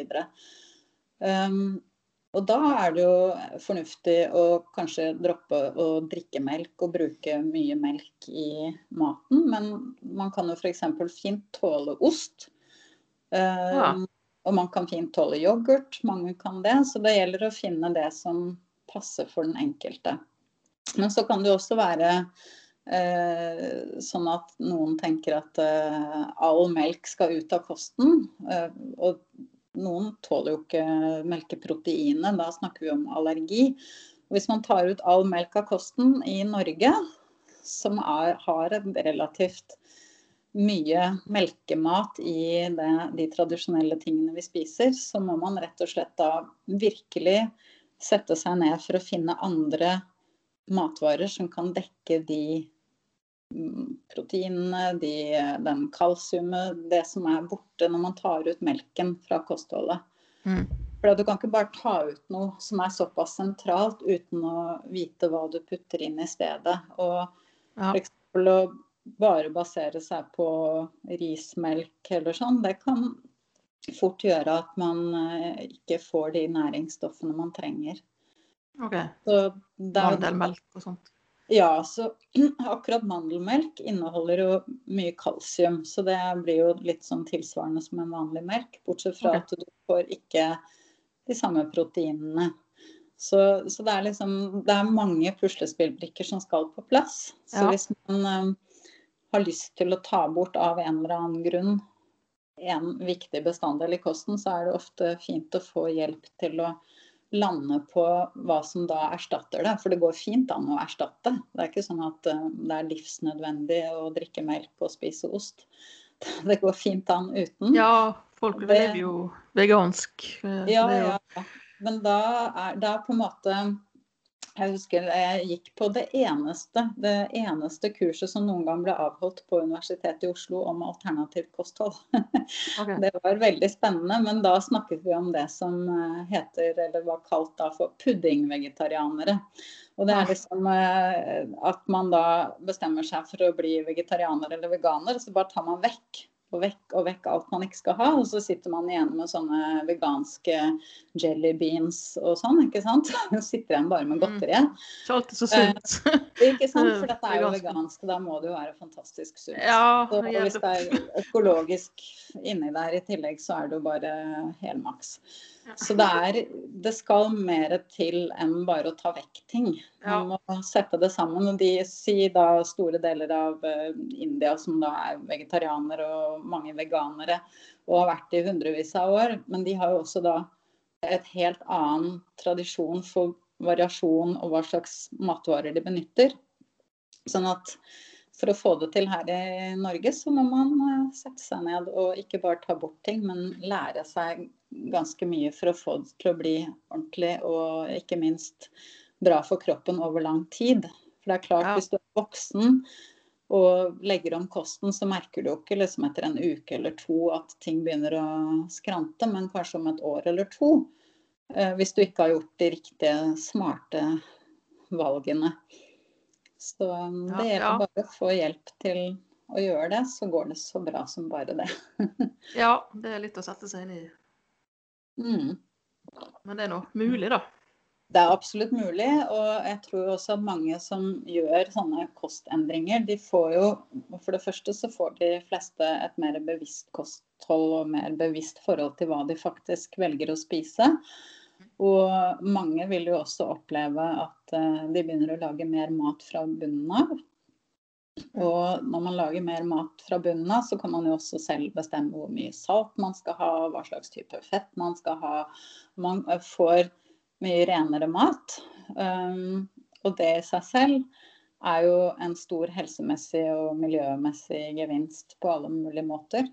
Speaker 2: Um, og da er det jo fornuftig å kanskje droppe å drikke melk og bruke mye melk i maten. Men man kan jo f.eks. fint tåle ost. Um, ja. Og man kan fint tåle yoghurt. Mange kan det. Så det gjelder å finne det som passer for den enkelte. Men så kan det jo også være eh, sånn at noen tenker at eh, all melk skal ut av kosten. Eh, og noen tåler jo ikke melkeproteinet, da snakker vi om allergi. Hvis man tar ut all melk av kosten i Norge, som er, har relativt mye melkemat i det, de tradisjonelle tingene vi spiser, så må man rett og slett da virkelig sette seg ned for å finne andre matvarer som kan dekke de proteinene, de, den kalsiumet, det som er borte når man tar ut melken fra kostholdet. Mm. For Du kan ikke bare ta ut noe som er såpass sentralt uten å vite hva du putter inn i stedet. Og ja. f.eks. å bare basere seg på rismelk eller sånn, det kan fort gjøre at man eh, ikke får de næringsstoffene man trenger.
Speaker 1: Ok. Så Mandelmelk og sånt?
Speaker 2: Ja, så akkurat mandelmelk inneholder jo mye kalsium. Så det blir jo litt sånn tilsvarende som en vanlig melk. Bortsett fra at du får ikke de samme proteinene. Så, så, det er liksom Det er mange puslespillbrikker som skal på plass. Så ja. hvis man um, har lyst til å ta bort av en eller annen grunn en viktig bestanddel i kosten, så er det ofte fint å få hjelp til å lande på hva som da erstatter det. For det går fint an å erstatte. Det er ikke sånn at eh, det er livsnødvendig å drikke melk og spise ost. Det går fint an uten.
Speaker 1: Ja, folk lever jo vegansk.
Speaker 2: Eh, ja, ja. Men da er det på en måte jeg husker jeg gikk på det eneste, det eneste kurset som noen gang ble avholdt på Universitetet i Oslo om alternativt kosthold. Okay. Det var veldig spennende, men da snakket vi om det som eh, heter, eller var kalt da for puddingvegetarianere. Og det er liksom eh, at man da bestemmer seg for å bli vegetarianer eller veganer, så bare tar man vekk og vekk og vekk alt man ikke skal ha. Og så sitter man igjen med sånne veganske jelly beans og sånn, ikke sant. Så sitter igjen bare med godteri. Mm.
Speaker 1: Så alltid så sunt.
Speaker 2: Eh, ikke sant, for dette er jo vegansk, da må det jo være fantastisk sunt. Ja, og hvis det er økologisk inni der i tillegg, så er det jo bare helmaks. Så det, er, det skal mer til enn bare å ta vekk ting. Man må sette det sammen. Og de sier da store deler av uh, India som da er vegetarianere og mange veganere og har vært i hundrevis av år, men de har jo også da et helt annen tradisjon for variasjon og hva slags matvarer de benytter. Sånn at for å få det til her i Norge, så må man eh, sette seg ned og ikke bare ta bort ting, men lære seg ganske mye for å få det til å bli ordentlig og ikke minst bra for kroppen over lang tid. For det er klart, ja. hvis du er voksen og legger om kosten, så merker du jo ikke liksom etter en uke eller to at ting begynner å skrante, men kanskje om et år eller to. Eh, hvis du ikke har gjort de riktige, smarte valgene. Så um, det gjelder ja. bare å få hjelp til å gjøre det, så går det så bra som bare det.
Speaker 1: ja, det er litt å sette seg inn i.
Speaker 2: Mm.
Speaker 1: Men det er nå mulig, da.
Speaker 2: Det er absolutt mulig, og jeg tror også at mange som gjør sånne kostendringer, de får jo For det første så får de fleste et mer bevisst kosthold og mer bevisst forhold til hva de faktisk velger å spise. Og mange vil jo også oppleve at eh, de begynner å lage mer mat fra bunnen av. Og når man lager mer mat fra bunnen av, så kan man jo også selv bestemme hvor mye salt man skal ha, hva slags type fett man skal ha. Man eh, får mye renere mat. Um, og det i seg selv er jo en stor helsemessig og miljømessig gevinst på alle mulige måter.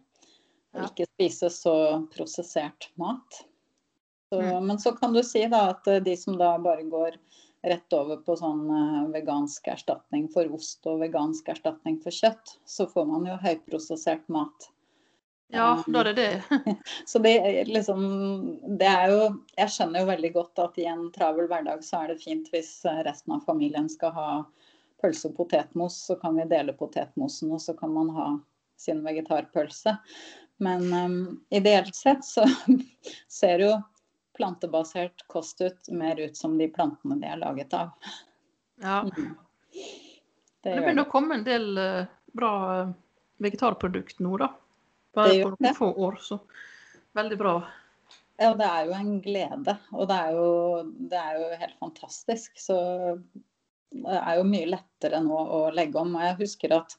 Speaker 2: Ja. ikke spise så prosessert mat. Så, mm. Men så kan du si da at eh, de som da bare går rett over på sånn eh, vegansk erstatning for ost og vegansk erstatning for kjøtt, så får man jo høyprosessert mat.
Speaker 1: Ja, da er det det.
Speaker 2: så det liksom Det er jo Jeg skjønner jo veldig godt at i en travel hverdag så er det fint hvis resten av familien skal ha pølse og potetmos, så kan vi dele potetmosen, og så kan man ha sin vegetarpølse. Men um, ideelt sett så ser jo plantebasert kost ut mer ut som de plantene de er laget av.
Speaker 1: Ja. Mm. Det, det begynner å komme en del uh, bra uh, vegetarprodukt nå, da. Bare på noen få år, så veldig bra.
Speaker 2: Ja, det er jo en glede. Og det er jo, det er jo helt fantastisk. Så det er jo mye lettere nå å legge om. Og jeg husker at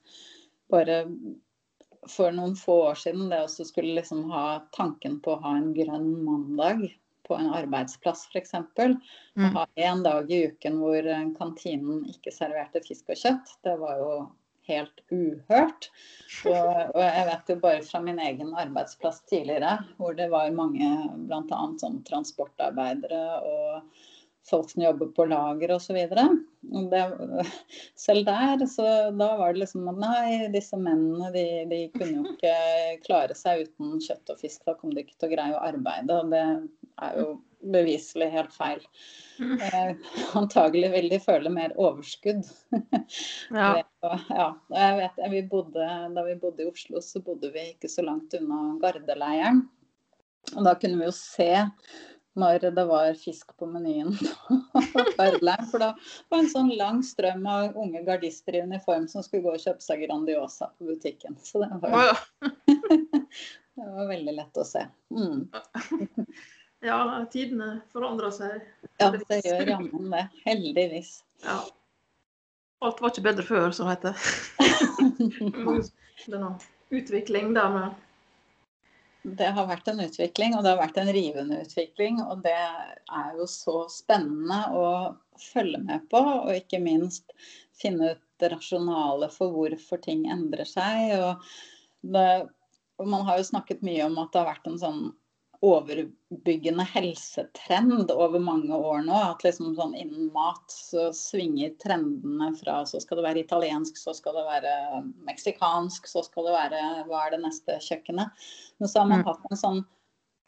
Speaker 2: bare for noen få år siden det også skulle liksom ha tanken på å ha en grønn mandag på en arbeidsplass f.eks. Mm. Å ha en dag i uken hvor kantinen ikke serverte fisk og kjøtt, det var jo helt uhørt. Og, og, jeg vet jo bare fra min egen arbeidsplass tidligere, hvor det var mange bl.a. sånn transportarbeidere og folk som jobber på lager osv. Selv der, så da var det liksom at nei, disse mennene de, de, kunne jo ikke klare seg uten kjøtt og fisk. Da kom de ikke til å greie å arbeide. Og det er jo beviselig helt feil. Eh, antagelig vil de føle mer overskudd. ja. ja. Jeg vet, vi bodde, da vi bodde i Oslo, så bodde vi ikke så langt unna Gardeleiren. Og da kunne vi jo se når det var fisk på menyen For da var en sånn lang strøm av unge gardister i uniform som skulle gå og kjøpe seg Grandiosa på butikken. Så det var, det var veldig lett å se. Mm.
Speaker 1: Ja, tidene forandrer seg.
Speaker 2: Ja, det gjør jammen det. Heldigvis.
Speaker 1: Ja. Alt var ikke bedre før, som heter det. er utvikling der med
Speaker 2: det har vært en utvikling, og det har vært en rivende utvikling. Og det er jo så spennende å følge med på, og ikke minst finne ut det rasjonale for hvorfor ting endrer seg. Og, det, og man har jo snakket mye om at det har vært en sånn overbyggende helsetrend over mange år nå. At liksom sånn innen mat så svinger trendene fra så skal det være italiensk, så skal det være meksikansk, så skal det være hva er det neste kjøkkenet. Men så har man mm. hatt en sånn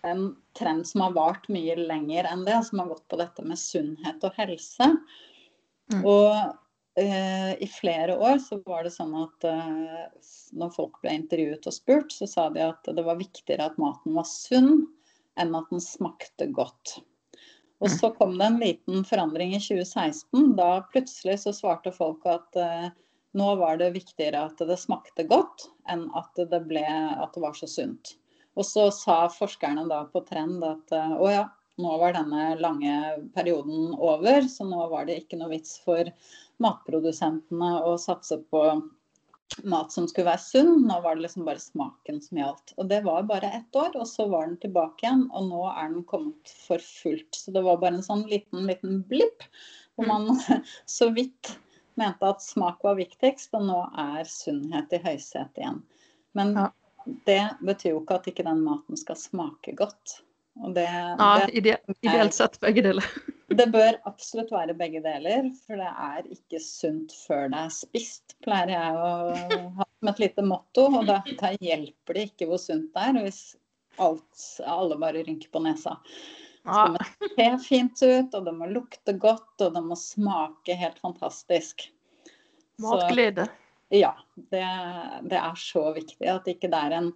Speaker 2: en trend som har vart mye lenger enn det, som har gått på dette med sunnhet og helse. Mm. Og eh, i flere år så var det sånn at eh, når folk ble intervjuet og spurt, så sa de at det var viktigere at maten var sunn enn at den smakte godt. Og så kom det en liten forandring i 2016. Da plutselig så svarte folk at eh, nå var det viktigere at det smakte godt, enn at det, ble, at det var så sunt. Og så sa forskerne da på Trend at uh, å ja, nå var denne lange perioden over, så nå var det ikke noe vits for matprodusentene å satse på mat som skulle være sunn. Nå var det liksom bare smaken som gjaldt. Og det var bare ett år, og så var den tilbake igjen. Og nå er den kommet for fullt. Så det var bare en sånn liten, liten blipp hvor man så vidt mente at smak var viktigst, og nå er sunnhet i høysetet igjen. Men ja. det betyr jo ikke at ikke den maten skal smake godt.
Speaker 1: Og det, ja, det ideelt sett begge deler.
Speaker 2: Det bør absolutt være begge deler, for det er ikke sunt før det er spist, pleier jeg å ha som et lite motto. Og da, da hjelper det ikke hvor sunt det er hvis alt, alle bare rynker på nesa. Så det må se fint ut, og det må lukte godt, og det må smake helt fantastisk.
Speaker 1: Matglede.
Speaker 2: Ja. Det, det, er så viktig at ikke det er en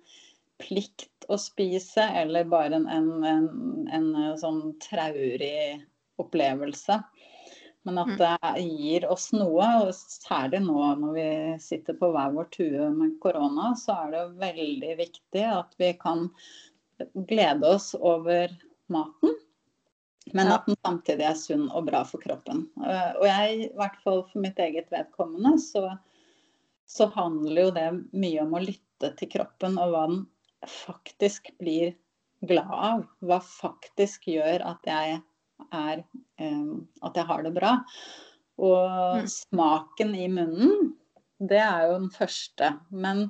Speaker 2: plikt å spise, eller bare en, en, en, en sånn traurig opplevelse. Men at mm. det gir oss noe, og særlig nå når vi sitter på hver vår tue med korona, så er det veldig viktig at vi kan glede oss over maten. Men at den samtidig er sunn og bra for kroppen. Eh, og jeg, i hvert fall for mitt eget vedkommende, så, så handler jo det mye om å lytte til kroppen og hva den faktisk blir glad av. Hva faktisk gjør at jeg er um, at jeg har det bra. Og mm. smaken i munnen, det er jo den første. Men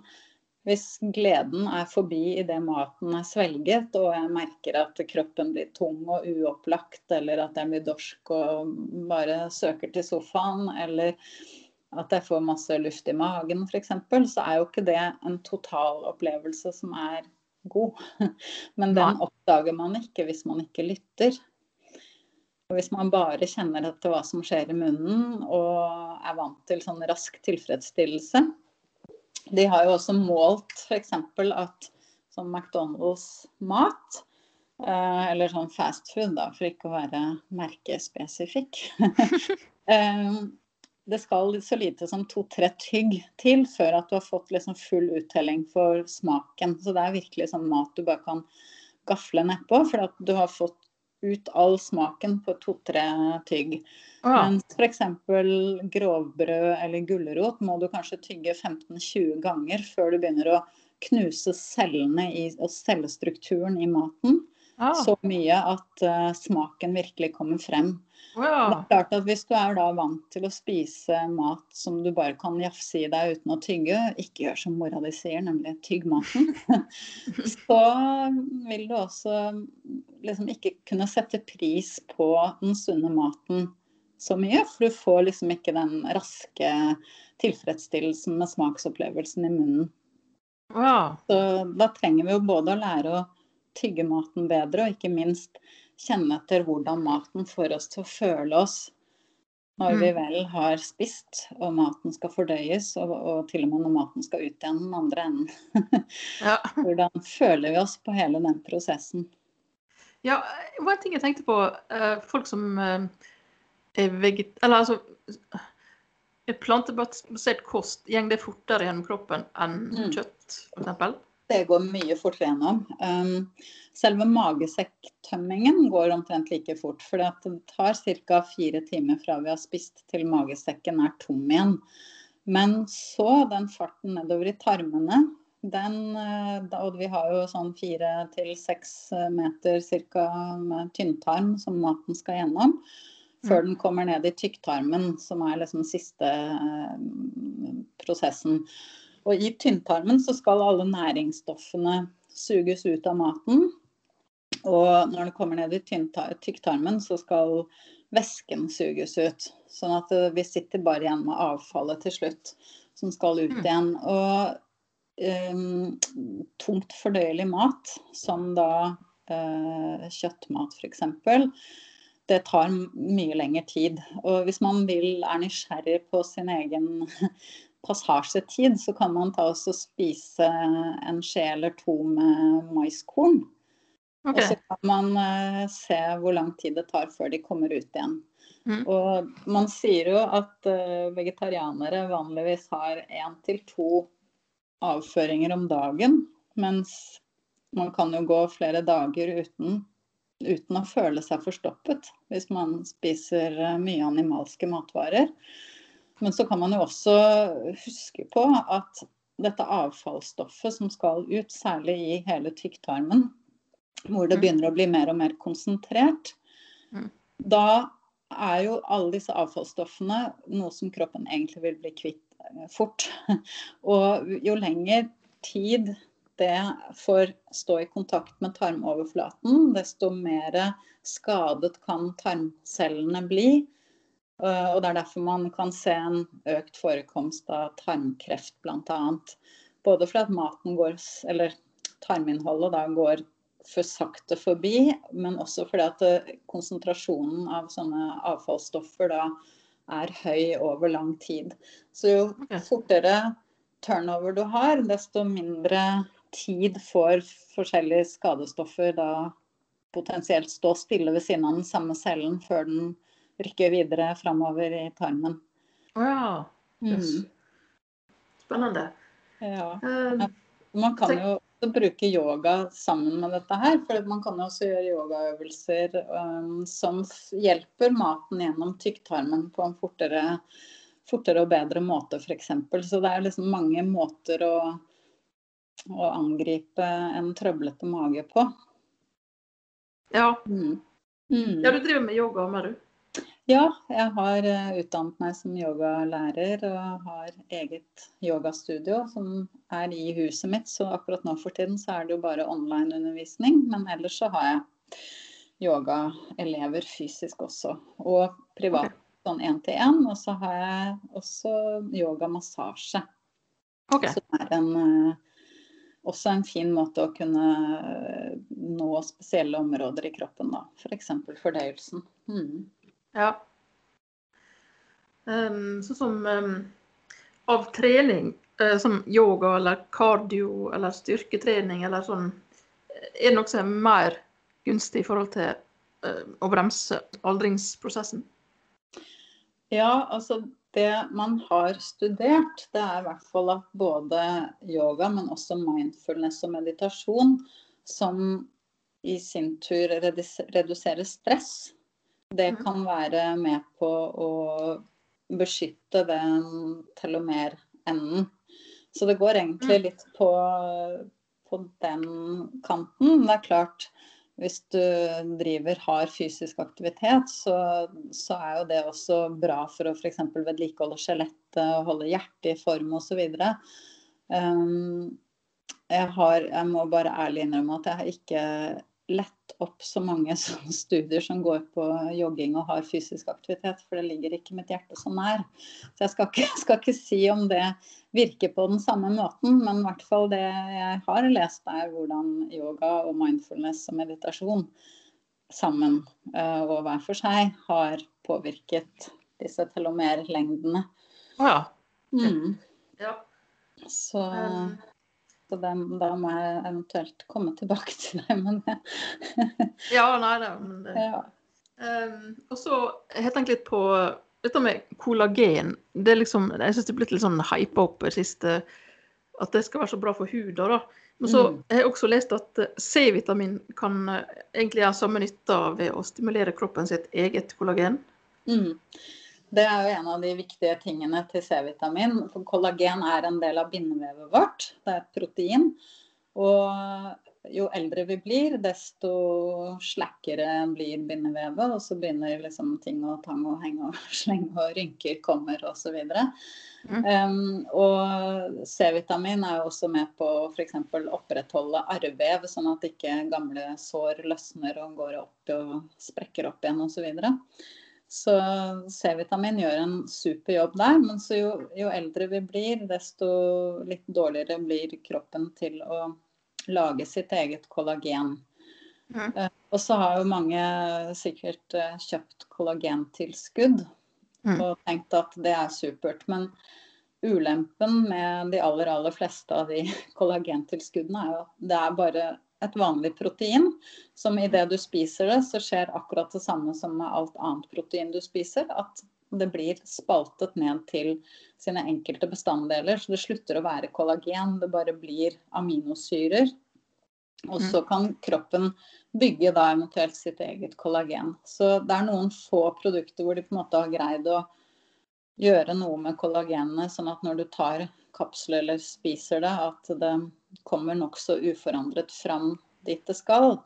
Speaker 2: hvis gleden er forbi idet maten er svelget, og jeg merker at kroppen blir tung og uopplagt, eller at jeg blir dorsk og bare søker til sofaen, eller at jeg får masse luft i magen f.eks., så er jo ikke det en totalopplevelse som er god. Men den oppdager man ikke hvis man ikke lytter. Og hvis man bare kjenner etter hva som skjer i munnen og er vant til sånn rask tilfredsstillelse De har jo også målt f.eks. at sånn McDonald's mat eh, eller sånn fast food, da, for ikke å være merkespesifikk. Eh, det skal så lite som to-tre tygg til før at du har fått liksom full uttelling for smaken. Så det er virkelig sånn mat du bare kan gafle nedpå, for at du har fått ut all smaken på to-tre tygg. Ah. Mens f.eks. grovbrød eller gulrot må du kanskje tygge 15-20 ganger før du begynner å knuse cellene i, og cellestrukturen i maten. Ja. Så mye at uh, smaken virkelig kommer frem. Wow. Det er klart at Hvis du er da vant til å spise mat som du bare kan jafse i deg uten å tygge, ikke gjør som mora di sier, nemlig tygg maten, så vil du også liksom ikke kunne sette pris på den sunne maten så mye. For du får liksom ikke den raske tilfredsstillelsen med smaksopplevelsen i munnen. Wow. Så da trenger vi jo både å lære å tygge maten bedre, og ikke minst kjenne etter hvordan maten får oss til å føle oss når vi mm. vel har spist og maten skal fordøyes, og, og til og med når maten skal ut igjen den andre enden. ja. Hvordan føler vi oss på hele den prosessen?
Speaker 1: Ja, en ting jeg tenkte på. Uh, folk som uh, er veget... Eller altså Plantebasert kost, går det fortere gjennom kroppen enn mm. kjøtt, f.eks.?
Speaker 2: Det går mye fortere gjennom. Um, Selve magesekktømmingen går omtrent like fort. For det tar ca. fire timer fra vi har spist til magesekken er tom igjen. Men så den farten nedover i tarmene, den, eh, og vi har jo sånn fire til seks meter ca. med tynntarm som maten skal gjennom, før mm. den kommer ned i tykktarmen, som er liksom siste eh, prosessen. Og i tynntarmen så skal alle næringsstoffene suges ut av maten. Og når det kommer ned i tykktarmen, så skal væsken suges ut. Sånn at eh, vi sitter bare igjen med avfallet til slutt, som skal ut mm. igjen. Og um, tungt fordøyelig mat, som da uh, kjøttmat f.eks., det tar mye lengre tid. Og hvis man vil, er nysgjerrig på sin egen passasjetid, så kan man ta og spise en skje eller to med maiskorn. Okay. Og så kan man uh, se hvor lang tid det tar før de kommer ut igjen. Mm. Og man sier jo at uh, vegetarianere vanligvis har én til to avføringer om dagen. Mens man kan jo gå flere dager uten, uten å føle seg forstoppet hvis man spiser uh, mye animalske matvarer. Men så kan man jo også huske på at dette avfallsstoffet som skal ut, særlig i hele tykktarmen, hvor det
Speaker 1: Mm.
Speaker 2: begynner å bli mer og mer konsentrert,
Speaker 1: Mm.
Speaker 2: da er jo alle disse avfallsstoffene noe som kroppen egentlig vil bli kvitt eh, fort. Og jo lenger tid det får stå i kontakt med tarmoverflaten, desto mer skadet kan tarmcellene bli. Eh, Og det er derfor man kan se en økt forekomst av tarmkreft bl.a. Både fordi at maten går, eller tarminnholdet da går for sakte forbi, men også fordi at eh, konsentrasjonen av sånne avfallsstoffer da er høy over lang tid. Så jo fortere turnover du har, desto mindre tid får forskjellige skadestoffer da potensielt stå stille ved siden av den samme cellen før den rykker videre framover i tarmen.
Speaker 1: Å ja. Yes.
Speaker 2: Mm.
Speaker 1: Spennende.
Speaker 2: Ja.
Speaker 1: Eh,
Speaker 2: Man kan jo også bruke yoga sammen med dette her, for man kan jo også gjøre yogaøvelser um, som hjelper maten gjennom tykktarmen på en fortere, fortere og bedre måte, f.eks. Så det er liksom mange måter å, å angripe en trøblete mage på.
Speaker 1: ja.
Speaker 2: Mm. Mm.
Speaker 1: ja, du driver med yoga med, du?
Speaker 2: Ja, jeg har eh, utdannet meg som yogalærer og har eget yogastudio som er i huset mitt. Så akkurat nå for tiden så er det jo bare online-undervisning. Men ellers så har jeg yogaelever fysisk også. Og privat sånn én-til-én. Og så har jeg også yogamassasje.
Speaker 1: OK.
Speaker 2: Som er en, eh, også en fin måte å kunne eh, nå spesielle områder i kroppen, da. F.eks. For fordøyelsen. Mm.
Speaker 1: Ja. Um, sånn som um, av trening, eh, som yoga eller cardio eller styrketrening eller sånn, eh, er det noe som er mer gunstig i forhold til eh, å bremse aldringsprosessen?
Speaker 2: Ja, altså det man har studert, det er i hvert fall at både yoga, men også mindfulness og meditasjon, som i sin tur reduserer stress, det
Speaker 1: Mhm.
Speaker 2: kan være med på å beskytte den telomerenden. Så det går egentlig litt på, på den kanten. Det er klart, hvis du driver hard fysisk aktivitet, så, så er jo det også bra for å f.eks. vedlikeholde skjelettet holde hjertet i form osv. Um, jeg, har, jeg må bare ærlig innrømme at jeg har ikke lett opp så mange sånne studier som går på jogging og har fysisk aktivitet, for det ligger ikke mitt hjerte så nær. Så jeg skal ikke, skal ikke si om det virker på den samme måten, men i hvert fall det jeg har lest er hvordan yoga og mindfulness og meditasjon sammen eh, og hver for seg har påvirket disse telomerlengdene.
Speaker 1: Ja.
Speaker 2: Mm.
Speaker 1: ja.
Speaker 2: Så,
Speaker 1: Um,
Speaker 2: så det, da må jeg eventuelt komme tilbake til deg med det.
Speaker 1: ja, nei da. Men det,
Speaker 2: Ja.
Speaker 1: um, og så jeg tenkt litt på dette med kollagen. Det er liksom, jeg syns det er blitt litt sånn hypa opp det siste, at det skal være så bra for huda. da. Men så
Speaker 2: Mm.
Speaker 1: har jeg også lest at C-vitamin kan eh, egentlig gjøre samme nytte ved å stimulere kroppen sitt eget kollagen.
Speaker 2: Mm. Det er jo en av de viktige tingene til C-vitamin. For kollagen er en del av bindevevet vårt. Det er et protein. Og jo eldre vi blir, desto slakkere blir bindevevet. Og så begynner liksom ting og tang og henge og slenge, og rynker kommer osv.
Speaker 1: Mm.
Speaker 2: Um, og C-vitamin er jo også med på å f.eks. opprettholde arrvev, sånn at ikke gamle sår løsner og går opp og sprekker opp igjen osv. Så, videre. Så C-vitamin gjør en super jobb der. Men så jo, jo eldre vi blir, desto litt dårligere blir kroppen til å lage sitt eget kollagen.
Speaker 1: Mm.
Speaker 2: Uh, Og så har jo mange sikkert uh, kjøpt kollagentilskudd
Speaker 1: Mm.
Speaker 2: og tenkt at det er supert. Men ulempen med de aller, aller fleste av de kollagentilskuddene er jo at det er bare et vanlig protein, som idet du spiser det, så skjer akkurat det samme som med alt annet protein du spiser. At det blir spaltet ned til sine enkelte bestanddeler. Så det slutter å være kollagen, det bare blir aminosyrer. Og så kan kroppen bygge da eventuelt sitt eget kollagen. Så det er noen få produkter hvor de på en måte har greid å gjøre noe med kollagenene, sånn at når du tar kapsler eller spiser det, at det kommer nokså uforandret fram dit det skal.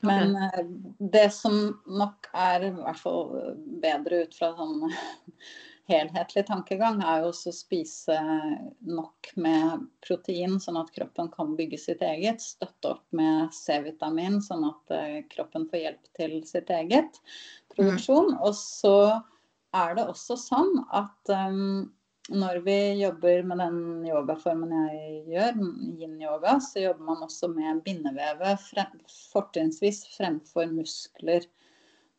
Speaker 2: Men okay. det som nok er i hvert fall bedre ut fra sånn helhetlig tankegang, er jo også å spise nok med protein, sånn at kroppen kan bygge sitt eget. Støtte opp med C-vitamin, sånn at eh, kroppen får hjelp til sitt eget produksjon. Mm. Og så er det også sånn at um, når vi jobber med den yogaformen jeg gjør, yin-yoga, så jobber man også med bindevevet, fortrinnsvis fremfor muskler.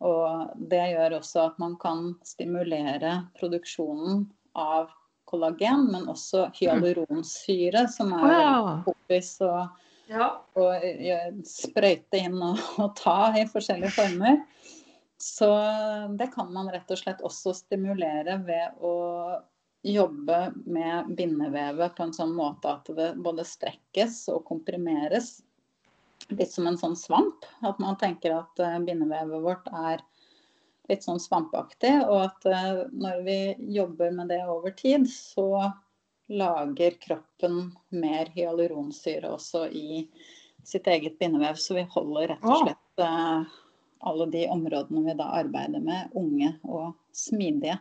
Speaker 2: Og det gjør også at man kan stimulere produksjonen av kollagen, men også hyaluronsyre, som er wow. poppis å ja. sprøyte inn og, og, ta i forskjellige former. Så det kan man rett og slett også stimulere ved å jobbe med bindevevet på en sånn måte at det både strekkes og komprimeres litt som en sånn svamp. At man tenker at eh, bindevevet vårt er litt sånn svampaktig, og at eh, når vi jobber med det over tid, så lager kroppen mer hyaluronsyre også i sitt eget bindevev. Så vi holder rett og slett uh, alle de områdene vi da arbeider med, unge og smidige.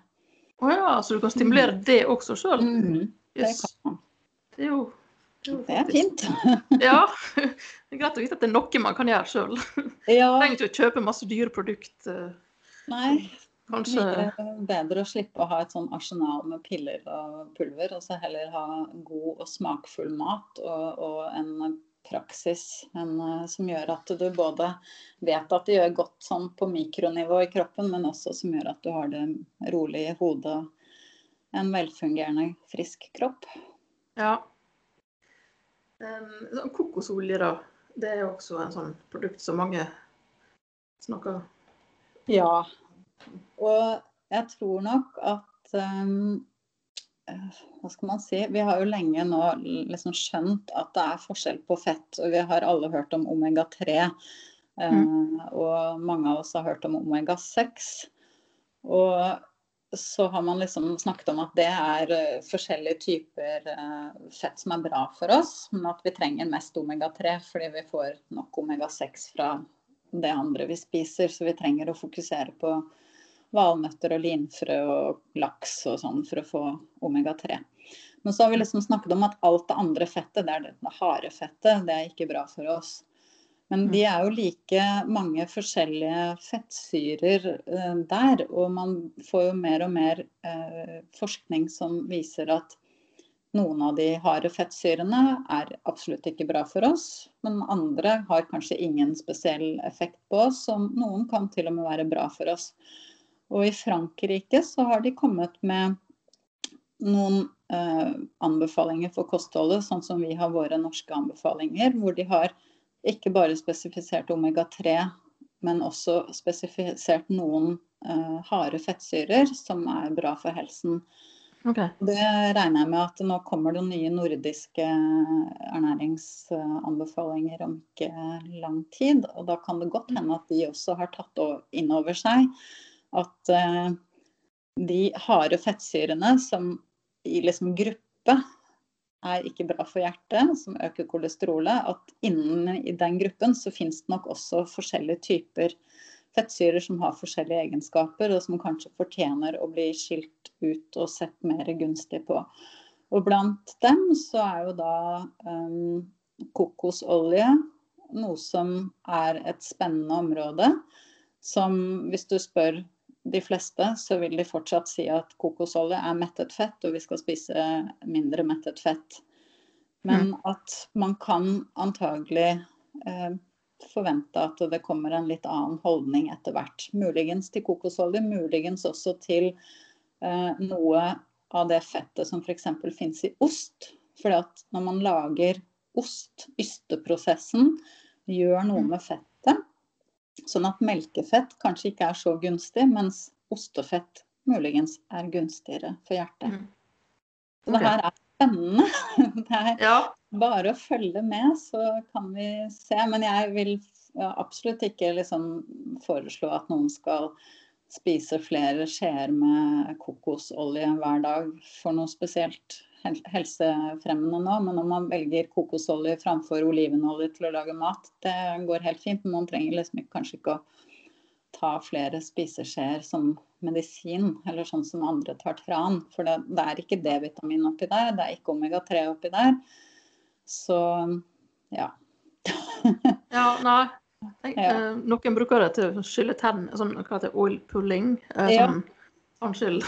Speaker 1: Å oh ja, så du kan stimulere mm. det også sjøl?
Speaker 2: Mm, det kan man.
Speaker 1: Det er jo
Speaker 2: det er fint.
Speaker 1: ja. Det er greit å vite at det er noe man kan gjøre sjøl.
Speaker 2: Ja.
Speaker 1: Trenger ikke å kjøpe masse dyre produkter.
Speaker 2: Eh, Nei. Kanskje er bedre å slippe å ha et sånn arsenal med piller og pulver, og så heller ha god og smakfull mat og, og en praksis en, eh, som gjør at du både vet at det gjør godt sånn på mikronivå i kroppen, men også som gjør at du har det rolig i hodet og en velfungerende, frisk kropp.
Speaker 1: Ja, Um, kokosolje, da. Det er jo også en sånn produkt som mange snakker
Speaker 2: Ja. Og jeg tror nok at um, Hva skal man si? Vi har jo lenge nå liksom skjønt at det er forskjell på fett. Og vi har alle hørt om omega-3. Mm. Uh, og mange av oss har hørt om omega-6. Og så har man liksom snakket om at det er uh, forskjellige typer uh, fett som er bra for oss, men at vi trenger mest omega-3 fordi vi får nok omega-6 fra det andre vi spiser. Så vi trenger å fokusere på valnøtter og linfrø og laks og sånn for å få omega-3. Men så har vi liksom snakket om at alt det andre fettet, det er det harde fettet, det er ikke bra for oss. Men de er jo like mange forskjellige fettsyrer uh, der. Og man får jo mer og mer uh, forskning som viser at noen av de harde fettsyrene er absolutt ikke bra for oss. Men andre har kanskje ingen spesiell effekt på oss, og noen kan til og med være bra for oss. Og i Frankrike så har de kommet med noen eh, anbefalinger for kostholdet, sånn som vi har våre norske anbefalinger, hvor de har ikke bare spesifisert omega-3, men også spesifisert noen eh, harde fettsyrer som er bra for helsen. Okay. Det regner jeg med at nå kommer det nye nordiske ernæringsanbefalinger om ikke lang tid. Og da kan det godt hende at de også har tatt inn over seg at uh, de harde fettsyrene som i liksom gruppe er ikke bra for hjertet, som øker kolesterolet, at innen i den gruppen så finnes det nok også forskjellige typer fettsyrer som har forskjellige egenskaper, og som kanskje fortjener å bli skilt ut og sett mer gunstig på. Og blant dem så er jo da um, kokosolje noe som er et spennende område. Som hvis du spør de fleste, så vil de fortsatt si at kokosolje er mettet fett, og vi skal spise mindre mettet fett. Men mm. at man kan antagelig eh, forvente at det kommer en litt annen holdning etter hvert. Muligens til kokosolje, muligens også til eh, noe av det fettet som f.eks. finnes i ost. For når man lager ost, ysteprosessen, gjør noe mm. med fett Sånn at melkefett kanskje ikke er så gunstig, mens ostefett muligens er gunstigere for hjertet. Mm. Så det her er spennende. Det er ja. bare å følge med, så kan vi se. Men jeg vil absolutt ikke liksom foreslå at noen skal spise flere skjeer med kokosolje hver dag for noe spesielt helsefremmende nå. Men om man velger kokosolje framfor olivenolje til å lage mat, det går helt fint. Men man trenger liksom kanskje ikke å ta flere spiseskjeer som medisin, eller sånn som andre tar tran. For det, det er ikke D-vitamin oppi der, det er ikke omega-3 oppi der. Så ja.
Speaker 1: ja, nei. Jeg, ja. Eh, noen bruker det til å skylle tennene, sånn hva heter oil pulling. Eh, sånn, sånn skyld.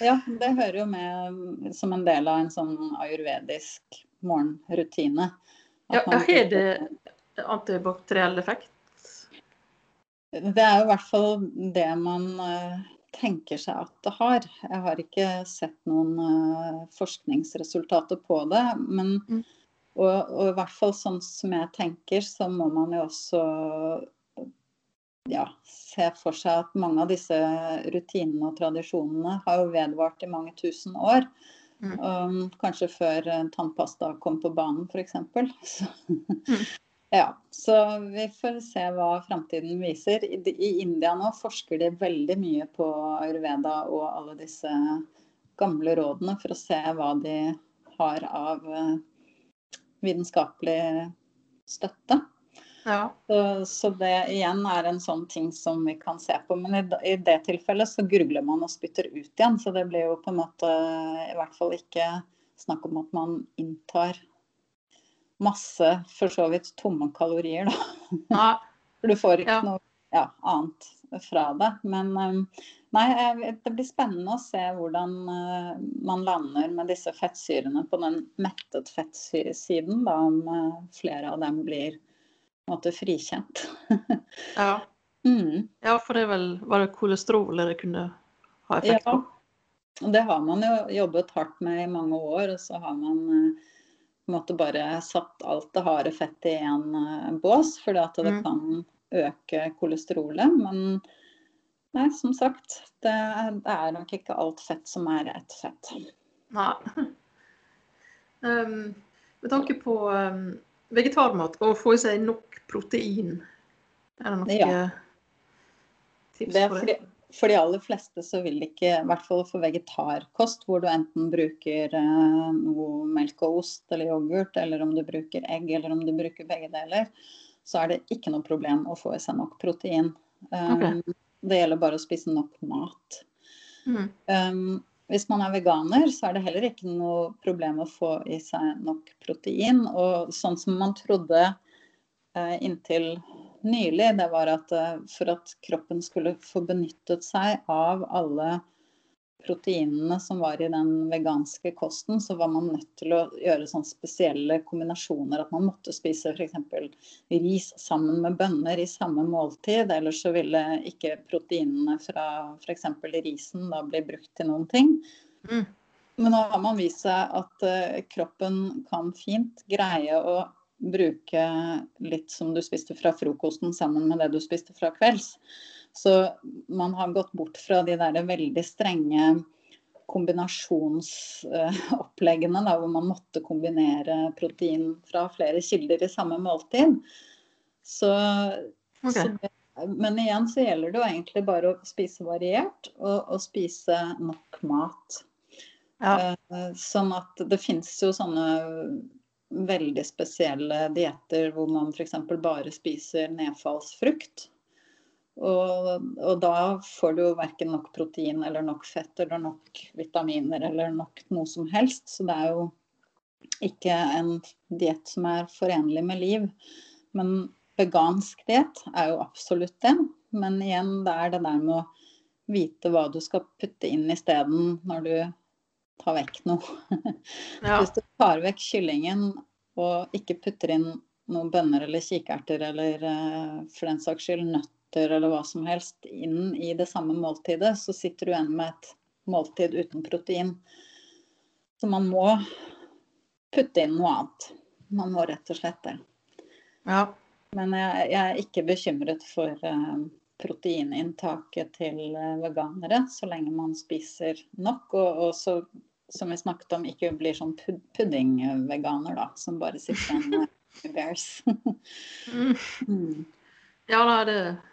Speaker 2: ja, det hører jo med som en del av en sånn ayurvedisk morgenrutine.
Speaker 1: Ja, har det antibakteriell effekt?
Speaker 2: Det er jo i hvert fall det man uh, tenker seg at det har. Jeg har ikke sett noen uh, forskningsresultater på det. Men, mm. og, og, i hvert fall sånn som jeg tenker, så må man jo også ja, se for seg at mange av disse rutinene og tradisjonene har jo vedvart i mange tusen år. Mm. Um, kanskje før uh, tannpasta kom på banen, f.eks. mm. Ja, så vi får se hva framtiden viser. I India nå forsker de veldig mye på ayurveda og alle disse gamle rådene for å se hva de har av eh, vitenskapelig støtte. Ja. Så, så, det igjen er en sånn ting som vi kan se på. Men i, i, det tilfellet så grugler man og spytter ut igjen. Så det blir jo på en måte i hvert fall ikke snakk om at man inntar masse for så vidt tomme kalorier, da. Ja. For du får ikke ja. noe ja, annet fra det. Men um, nei, det blir spennende å se hvordan uh, man lander med disse fettsyrene på den mettet fettsiden, da om uh, flere av dem blir måte, frikjent.
Speaker 1: ja. Mm. ja, for det er vel Var det kolesterol det kunne ha effekt på?
Speaker 2: Ja, det har man jo jobbet hardt med i mange år, og så har man uh, på en måte bare satt alt det harde fettet i en uh, bås, fordi at det mm. kan øke kolesterolet. Men nei, som sagt, det, det, er nok ikke alt fett som er ett fett.
Speaker 1: Nei. Um, med tanke på um, vegetarmat, å få i seg nok protein, er det noen ja. tips
Speaker 2: det for det? for de aller fleste så vil det ikke, i hvert fall for vegetarkost, hvor du enten bruker eh, noe melk og ost eller yoghurt, eller om du bruker egg, eller om du bruker begge deler, så er det ikke noe problem å få i seg nok protein. Okay. Um, det gjelder bare å spise nok mat. Mm. Um, hvis man er veganer, så er det heller ikke noe problem å få i seg nok protein. Og sånn som man trodde eh, inntil nylig, det var at eh, for at kroppen skulle få benyttet seg av alle proteinene som var i den veganske kosten, så var man nødt til å gjøre sånne spesielle kombinasjoner. At man måtte spise f.eks. ris sammen med bønner i samme måltid. Ellers så ville ikke proteinene fra f.eks. risen da bli brukt til noen ting. Mm. Men nå har man vist seg at uh, kroppen kan fint greie å bruke litt som du spiste fra frokosten sammen med det du spiste fra kvelds. Så man har gått bort fra de der veldig strenge kombinasjonsoppleggene hvor man måtte kombinere protein fra flere kilder i samme måltid. Så, okay. så men igjen så gjelder det jo egentlig bare å spise variert og, og spise nok mat. Ja. Uh, sånn at det finnes jo sånne veldig spesielle dietter hvor man f.eks. bare spiser nedfallsfrukt. Og, og, da får du jo verken nok protein eller nok fett eller nok vitaminer eller nok noe som helst. Så det er jo ikke en diett som er forenlig med liv. Men vegansk diett er jo absolutt det. Men igjen, det er det der med å vite hva du skal putte inn isteden når du tar vekk noe. Ja. Hvis du tar vekk kyllingen og ikke putter inn noen bønner eller kikerter eller eh, for den saks skyld nøtter eller hva som helst inn i det samme måltidet, så sitter du igjen med et måltid uten protein. Så man må putte inn noe annet. Man må rett og slett det. Ja. Men jeg, jeg, er ikke bekymret for uh, proteininntaket til uh, veganere, så lenge man spiser nok. Og, og så som vi snakket om, ikke blir sånn pud puddingveganer, da. Som bare sitter med bears.
Speaker 1: mm. Ja, da er det et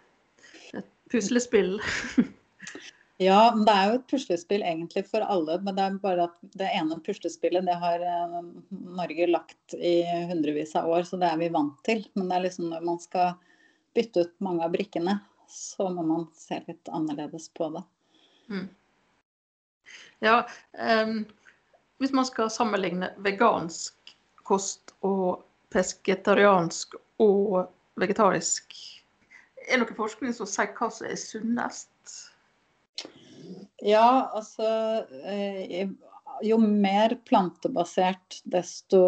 Speaker 1: puslespill.
Speaker 2: Ja, det er jo et puslespill egentlig for alle. Men det er bare at det ene puslespillet det har eh, Norge lagt i hundrevis av år, så det er vi vant til. Men det er liksom når man skal bytte ut mange av brikkene, så må man se litt annerledes på det. Mm.
Speaker 1: Ja, um, hvis man skal sammenligne vegansk kost og pesketariansk og vegetarisk, er det noe forskning som sier hva som er sunnest?
Speaker 2: Ja, altså eh, Jo mer plantebasert, desto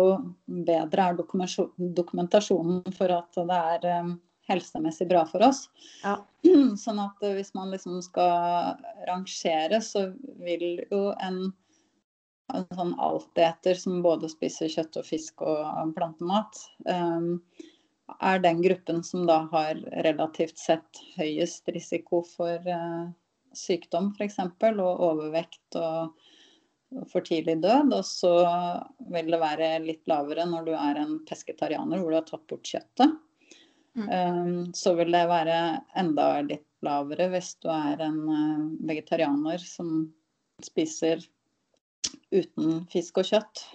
Speaker 2: bedre er dokumentasjonen for at det er eh, helsemessig bra for oss. Ja. Sånn at eh, hvis man liksom skal rangere, så vil jo en, en sånn alteter som både spiser kjøtt og fisk og plantemat, um, er den gruppen som da har relativt sett høyest risiko for uh, sykdom f.eks. og overvekt og for tidlig død. Og så vil det være litt lavere når du er en pesketarianer hvor du har tatt bort kjøttet. Mm. Um, så vil det være enda litt lavere hvis du er en uh, vegetarianer som spiser uten fisk og kjøtt.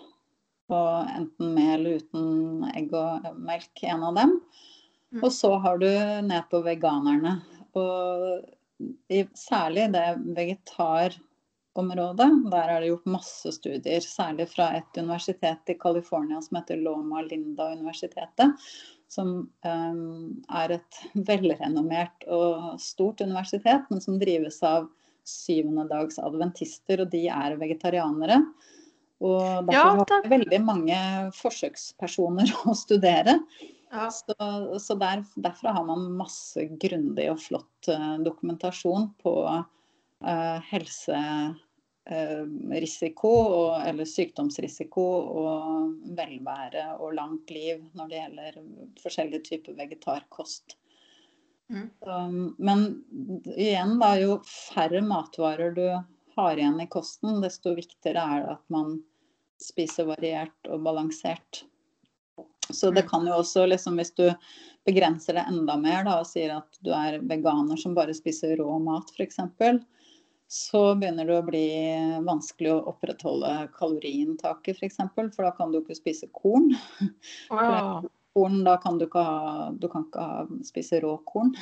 Speaker 2: Og enten med eller uten egg og melk, en av dem. Mm. Og så har du ned på veganerne. Og i, særlig det vegetarområdet, der er det gjort masse studier. Særlig fra et universitet i California som heter Loma Linda-universitetet. Som um, er et velrenommert og stort universitet, men som drives av syvendedagsadventister, og de er vegetarianere. Og derfor ja, har vi veldig mange forsøkspersoner å studere. Ja. Så, så der, derfra har man masse grundig og flott uh, dokumentasjon på uh, helserisiko uh, eller sykdomsrisiko og velvære og langt liv når det gjelder forskjellige typer vegetarkost. Mm. Um, men igjen, da, jo færre matvarer du har igjen i kosten, desto viktigere er det at man spiser variert og balansert. Så det mm. kan jo også, liksom, hvis du begrenser det enda mer da, og sier at du er veganer som bare spiser rå mat f.eks., så begynner det å bli vanskelig å opprettholde kaloriinntaket f.eks., for, for da kan du ikke spise korn. Wow. korn da kan du ikke ha Du kan ikke ha, spise råkorn.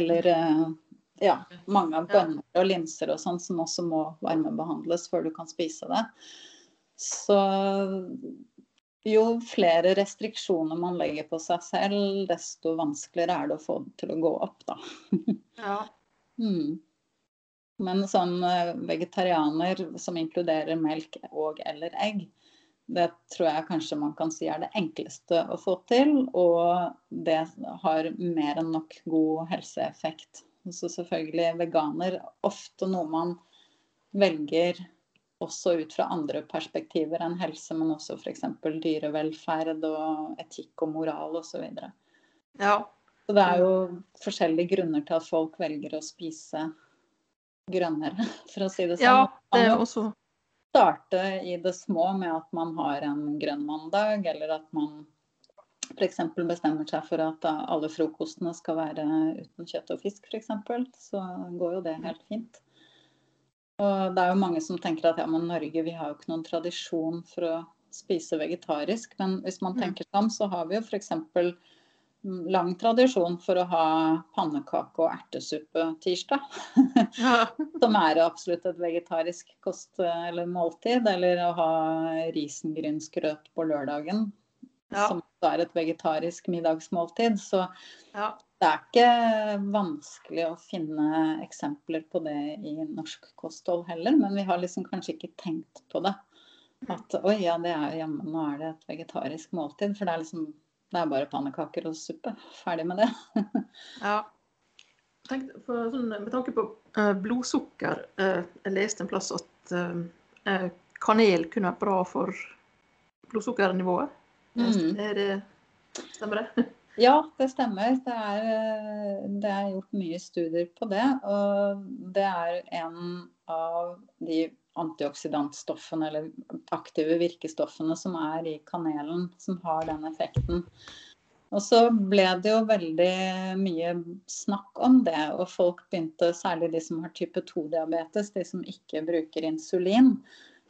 Speaker 2: Eller eh, ja, mange av bønner og linser og sånn som også må varmebehandles før du kan spise det. Så jo flere restriksjoner man legger på seg selv, desto vanskeligere er det å få det til å gå opp, da. ja. mm. Men sånn eh, vegetarianer som inkluderer melk og eller egg, det tror jeg kanskje man kan si er det enkleste å få til. Og det har mer enn nok god helseeffekt. Så selvfølgelig veganer ofte noe man velger også ut fra andre perspektiver enn helse, men også f.eks. dyrevelferd og etikk og moral osv. Ja. Så det er jo forskjellige grunner til at folk velger å spise grønnere, for å si det sånn.
Speaker 1: Ja, det er også
Speaker 2: starte i det små med at man har en grønn mandag, eller at man f.eks. bestemmer seg for at alle frokostene skal være uten kjøtt og fisk, f.eks. Så går jo det helt fint. Og det er jo mange som tenker at ja, men Norge vi har jo ikke noen tradisjon for å spise vegetarisk. Men hvis man mm. tenker sånn, så har vi jo f.eks. lang tradisjon for å ha pannekake og ertesuppe tirsdag. Ja. som er absolutt et vegetarisk kost eller måltid. Eller å ha risengrynsgrøt på lørdagen. Ja. Som er et vegetarisk middagsmåltid. Så ja det er ikke vanskelig å finne eksempler på det i norsk kosthold heller, men vi har liksom kanskje ikke tenkt på det. At oi, ja, det er jammen nå er det et vegetarisk måltid. For det er liksom det er bare pannekaker og suppe. Ferdig med det.
Speaker 1: ja. Tenk, for, sånn, med tanke på uh, blodsukker, uh, jeg leste en plass at uh, kanel kunne være bra for blodsukkernivået. Mm. Er stemmer det?
Speaker 2: Ja, det stemmer. Det er, eh, det er, gjort mye studier på det. Og det er en av de aktive virkestoffene som er i kanelen, som har den effekten. Og så ble det jo veldig mye snakk om det, og folk begynte, særlig de som har type 2-diabetes, de som ikke bruker insulin,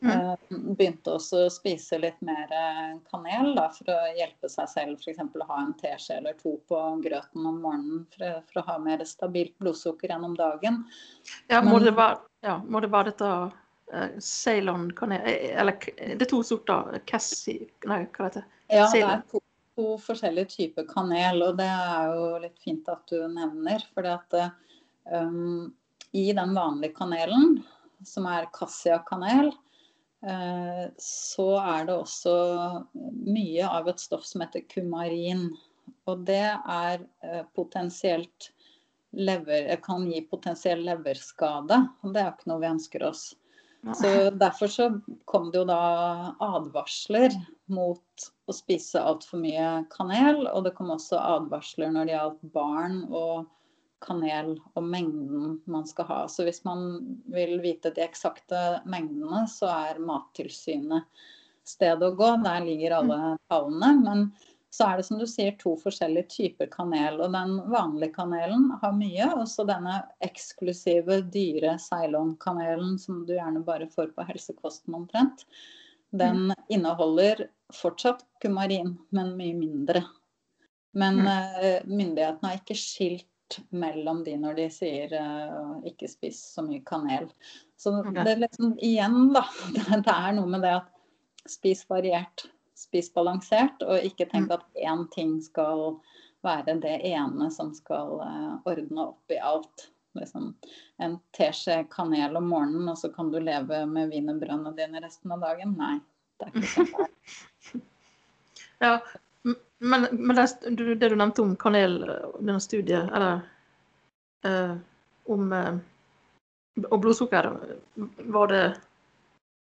Speaker 2: Mm. Eh, begynte også å spise litt mer eh, kanel da, for å hjelpe seg selv. F.eks. ha en teskje eller to på grøten om morgenen for, for, å ha mer stabilt blodsukker gjennom dagen.
Speaker 1: Ja, må, Men, det, være, ja, må det være dette uh, Ceylon-kanel Eller det er to sorter. Cassie Nei, hva heter det?
Speaker 2: Ja, det er to, to, forskjellige typer kanel, og det er jo litt fint at du nevner. For um, i den vanlige kanelen, som er cassia-kanel, Eh, så er det også mye av et stoff som heter kumarin. Og det er eh, potensielt lever, kan gi potensiell leverskade. Og det er ikke noe vi ønsker oss. Så Derfor så kom det jo da advarsler mot å spise altfor mye kanel. Og det kom også advarsler når det gjaldt barn og kanel og mengden man skal ha. Så hvis man vil vite de eksakte mengdene, så er Mattilsynet stedet å gå. Der ligger alle tallene. Men så er det som du sier to forskjellige typer kanel. Og den vanlige kanelen har mye. Og så denne eksklusive, dyre Ceylon-kanelen som du gjerne bare får på helsekosten omtrent. Den mm. inneholder fortsatt kumarin, men mye mindre. Men uh, myndighetene har ikke skilt mellom de når de sier uh, ikke spis så mye kanel. Så det er liksom igjen, da. Det er noe med det at spis variert, spis balansert, og ikke tenk mm. at én ting skal være det ene som skal uh, ordne opp i alt. Liksom en teskje kanel om morgenen, og så kan du leve med wienerbrødene dine resten av dagen. Nei, det er ikke sånn.
Speaker 1: ja, men, men det, det, du nevnte om kanel, denne studiet, eller eh, om eh, Og blodsukker, var det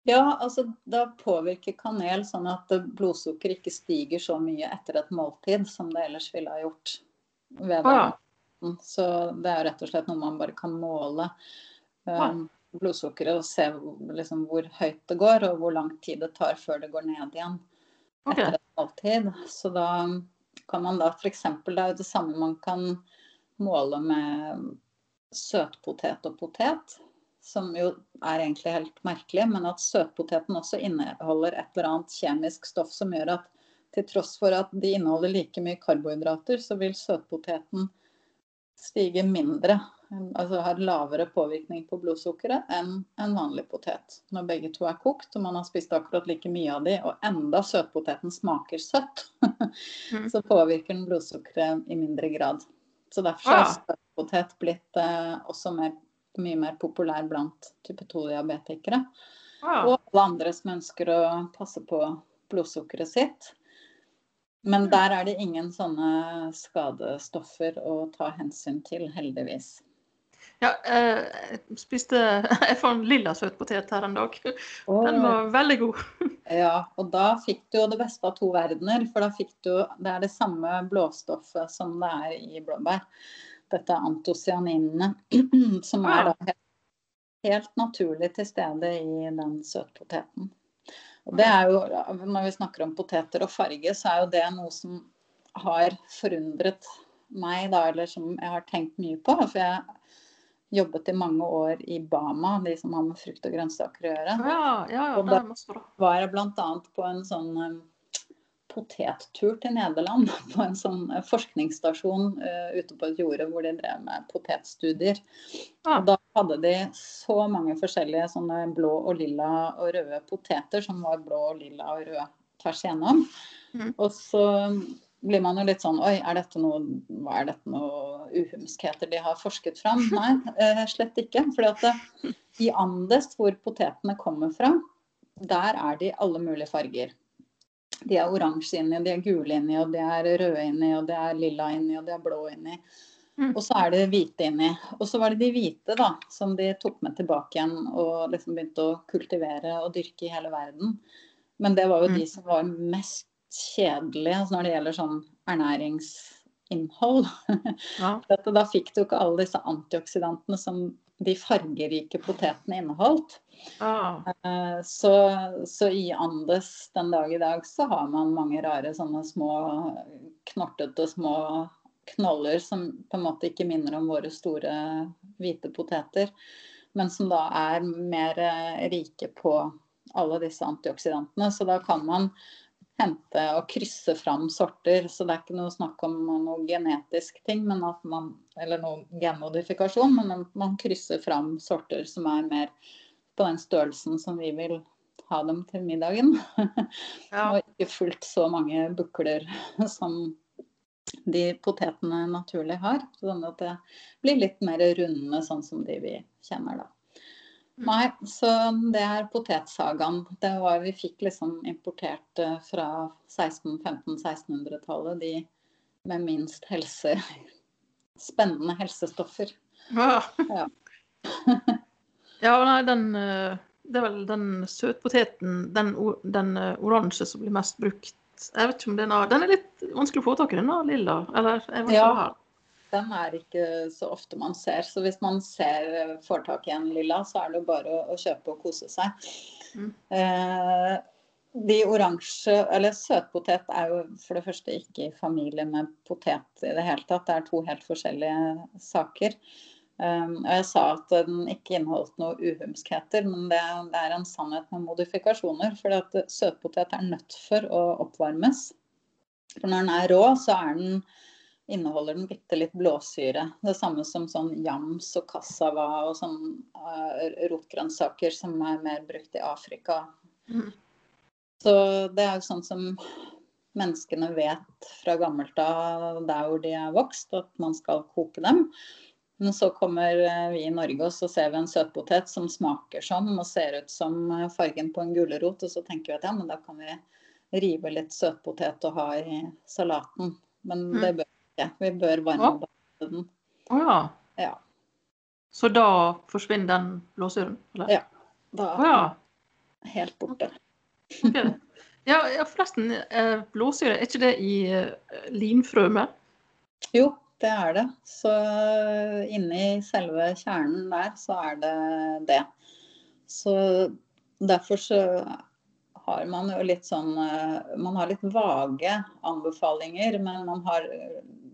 Speaker 2: Ja, altså da påvirker kanel sånn at blodsukker ikke stiger så mye etter et måltid som det ellers ville ha gjort. ved ah, ja. Så det er rett og slett noe man bare kan måle. Um, ah. blodsukkeret og se liksom, hvor høyt det går, og hvor lang tid det tar før det går ned igjen etter et måltid. Så da kan man da f.eks. Det er jo det samme man kan måle med søtpotet og potet. Som jo er egentlig helt merkelig, men at søtpoteten også inneholder et eller annet kjemisk stoff som gjør at til tross for at de inneholder like mye karbohydrater, så vil søtpoteten stige mindre altså har lavere påvirkning på blodsukkeret enn en vanlig potet. Når begge to er kokt og man har spist akkurat like mye av de, og enda søtpoteten smaker søtt, mm. så påvirker den blodsukkeret i mindre grad. Så derfor har søtpotet blitt eh, også mer, mye mer populær blant type 2-diabetikere. Og alle andre som ønsker å passe på blodsukkeret sitt. Men mm. der er det ingen sånne skadestoffer å ta hensyn til, heldigvis.
Speaker 1: Ja, jeg spiste Jeg får en lilla søtpotet her en dag. Den var veldig god.
Speaker 2: Ja, og da fikk du jo det beste av to verdener. For da fikk du Det er det samme blåstoffet som det er i blåbær. Dette antocyaninene, som er da helt, helt naturlig til stede i den søtpoteten. Og det er jo, Når vi snakker om poteter og farge, så er jo det noe som har forundret meg, da, eller som jeg har tenkt mye på. For jeg jobbet i mange år i Bama, de som har med frukt og grønnsaker å gjøre.
Speaker 1: Ja, ja, ja,
Speaker 2: og da var jeg bl.a. på en sånn um, potettur til Nederland. På en sånn uh, forskningsstasjon uh, ute på et jorde hvor de drev med potetstudier. Ja. Og da hadde de så mange forskjellige sånne blå og lilla og røde poteter som var blå og lilla og røde tvers igjennom. Mm. Og så blir man jo litt sånn Oi, er dette noe, hva er dette noe uhumskheter de har forsket fram? Nei, eh, slett ikke. For eh, i Andes, hvor potetene kommer fra, der er de alle mulige farger. De er oransje inni, de er gule inni, og de er røde inni, og de er lilla inni, og de er blå inni. Mm. Og så er det hvite inni. Og så var det de hvite da, som de tok med tilbake igjen og liksom begynte å kultivere og dyrke i hele verden. Men det var jo mm. de som var mest kjedelig altså når det gjelder sånn ernæringsinnhold. Ja. da fikk du ikke alle disse antioksidantene som de fargerike potetene inneholdt.
Speaker 1: Ah.
Speaker 2: Så, så, i Andes den dag i dag så har man mange rare sånne små knortete små knoller som på en måte ikke minner om våre store hvite poteter, men som da er mer eh, rike på alle disse antioksidantene. Så da kan man hente og krysse fram sorter. Så det er ikke noe snakk om noe genetisk ting, man, eller noe genmodifikasjon, men at man krysser fram sorter som er mer på den størrelsen som vi vil ha dem til middagen. Ja. og ikke fullt så mange bukler som de potetene naturlig har. Sånn at det blir litt mer runde, sånn som de vi kjenner da. Nei, så det er potetsagaen. Det var vi fikk liksom importert eh, fra 1600-1500-1600-tallet, de med minst helse spennende helsestoffer.
Speaker 1: Ja. ja. ja, nei, den eh, Det er vel den søtpoteten, den, den eh, oransje, som blir mest brukt. Jeg vet ikke om Den er, den er litt vanskelig å få tak i, den lilla? Eller,
Speaker 2: ja, den er ikke så ofte man ser. Så hvis man ser, får tak i en lilla, så er det jo bare å, å kjøpe og kose seg. Mm. Eh, de oransje, eller søtpotet er jo for det første ikke i familie med potet i det hele tatt. Det er to helt forskjellige saker. Um, og jeg sa at den ikke inneholdt noe uhumskheter, men det, det, er en sannhet med modifikasjoner. For søtpotet er nødt for å oppvarmes. For når den er rå, så er den inneholder den bitte litt blåsyre. Det samme som sånn jams og cassava og sånn uh, rotgrønnsaker som er mer brukt i Afrika. Mm. Så det er jo sånn som menneskene vet fra gammelt av der hvor de er vokst, at man skal koke dem. Men så kommer eh, vi i Norge og så ser vi en søtpotet som smaker sånn og ser ut som eh, fargen på en gulrot, og så tenker vi at ja, men da kan vi rive litt søtpotet og ha i salaten. Men mm. det bør ikke. Vi bør varme opp den.
Speaker 1: Å ja.
Speaker 2: ja.
Speaker 1: Så da forsvinner den blåsyren?
Speaker 2: Eller? Ja. Da er
Speaker 1: ja.
Speaker 2: helt borte.
Speaker 1: Okay. Ja, ja, forresten, eh, blåsyre, er ikke det i eh, med?
Speaker 2: Jo, det er det. Så eh, inni selve kjernen der, så er det det. Så derfor så har man jo litt sånn Man har litt vage anbefalinger, men man har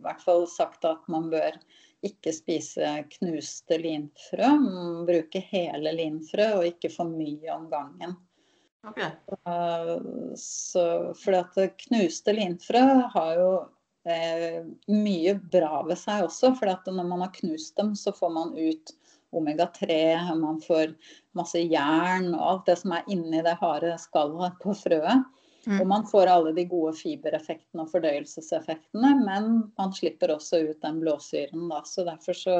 Speaker 2: i hvert fall sagt at man bør ikke spise knuste linfrø. Bruke hele linfrø og ikke for mye om gangen.
Speaker 1: Okay.
Speaker 2: Så, fordi at knuste linfrø har jo eh, mye bra ved seg også. For når man har knust dem, så får man ut omega-3, man får masse jern og alt det som er inni det harde skallet på frøet. Mm. Og man får alle de gode fibereffektene og fordøyelseseffektene, men man slipper også ut den blåsyren. Da. Så derfor så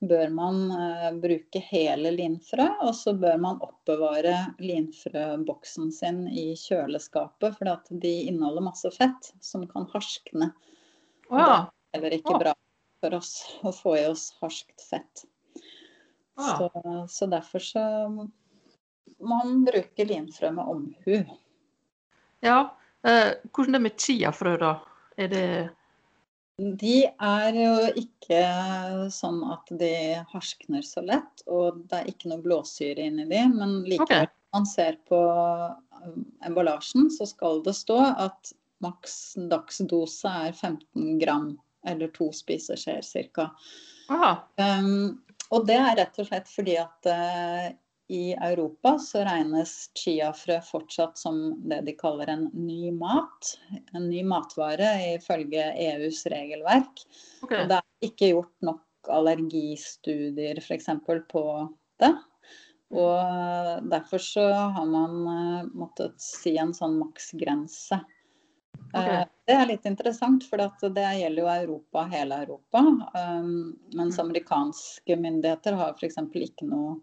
Speaker 2: bør man uh, bruke hele linfrø, og så bør man oppbevare linfrøboksen sin i kjøleskapet, for de inneholder masse fett som kan harskne.
Speaker 1: Oh, ja.
Speaker 2: Det er heller ikke oh. bra for oss å få i oss harskt fett. Oh. Så, så derfor så man bruker linfrø med omhu.
Speaker 1: Ja. Eh, hvordan det med chiafrø, da? Er det
Speaker 2: De er jo ikke sånn at de harskner så lett, og det er ikke noe blåsyre inni de, men likevel okay. man ser på um, emballasjen, så skal det stå at maks dagsdose er 15 gram, eller to spiseskjeer ca. Um, og det er rett og slett fordi at uh, i Europa så regnes chiafrø fortsatt som det de kaller en ny mat. En ny matvare ifølge EUs regelverk. Okay. Og det er ikke gjort nok allergistudier f.eks. på det. Og derfor så har man uh, måttet si en sånn maksgrense. Okay. Uh, det er litt interessant, for det gjelder jo Europa, hele Europa. Um, mens mm. amerikanske myndigheter har f.eks. ikke noe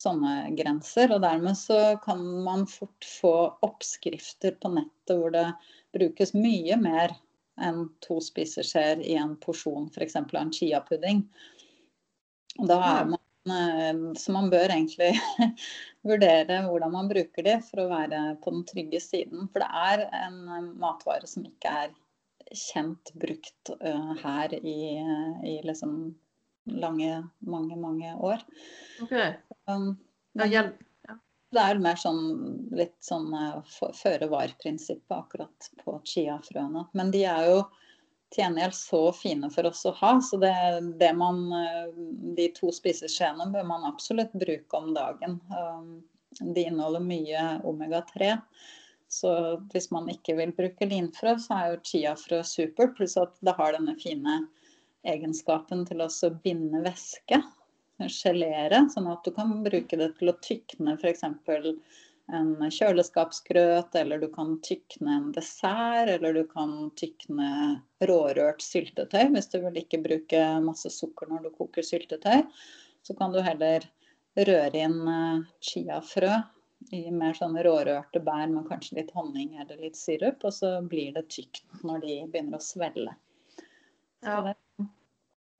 Speaker 2: sånne grenser. Og dermed så kan man fort få oppskrifter på nettet hvor det brukes mye mer enn to spiseskjeer i en porsjon, f.eks. av en chiapudding. Da er man, eh, så man bør egentlig vurdere hvordan man bruker de for å være på den trygge siden. For det er en eh, matvare som ikke er kjent brukt uh, her i, i liksom lange, mange, mange år.
Speaker 1: Okay.
Speaker 2: Um,
Speaker 1: Ja,
Speaker 2: det er mer sånn litt sånn eh, føre-var-prinsippet akkurat på chiafrøene. Men de er jo til gjengjeld så fine for oss å ha, så det, det man eh, De to spiseskjeene bør man absolutt bruke om dagen. Um, De inneholder mye omega-3. Så hvis man ikke vil bruke linfrø, så er jo chiafrø super, Pluss at det har denne fine egenskapen til også å binde væske. Gelere, sånn at du kan bruke det til å tykne f.eks. en kjøleskapsgrøt, eller du kan tykne en dessert, eller du kan tykne rårørt syltetøy. Hvis du vil ikke bruke masse sukker når du koker syltetøy, så kan du heller røre inn eh, chiafrø i mer sånn rårørte bær med kanskje litt honning eller litt sirup, og så blir det tykt når de begynner å svelle.
Speaker 1: Ja.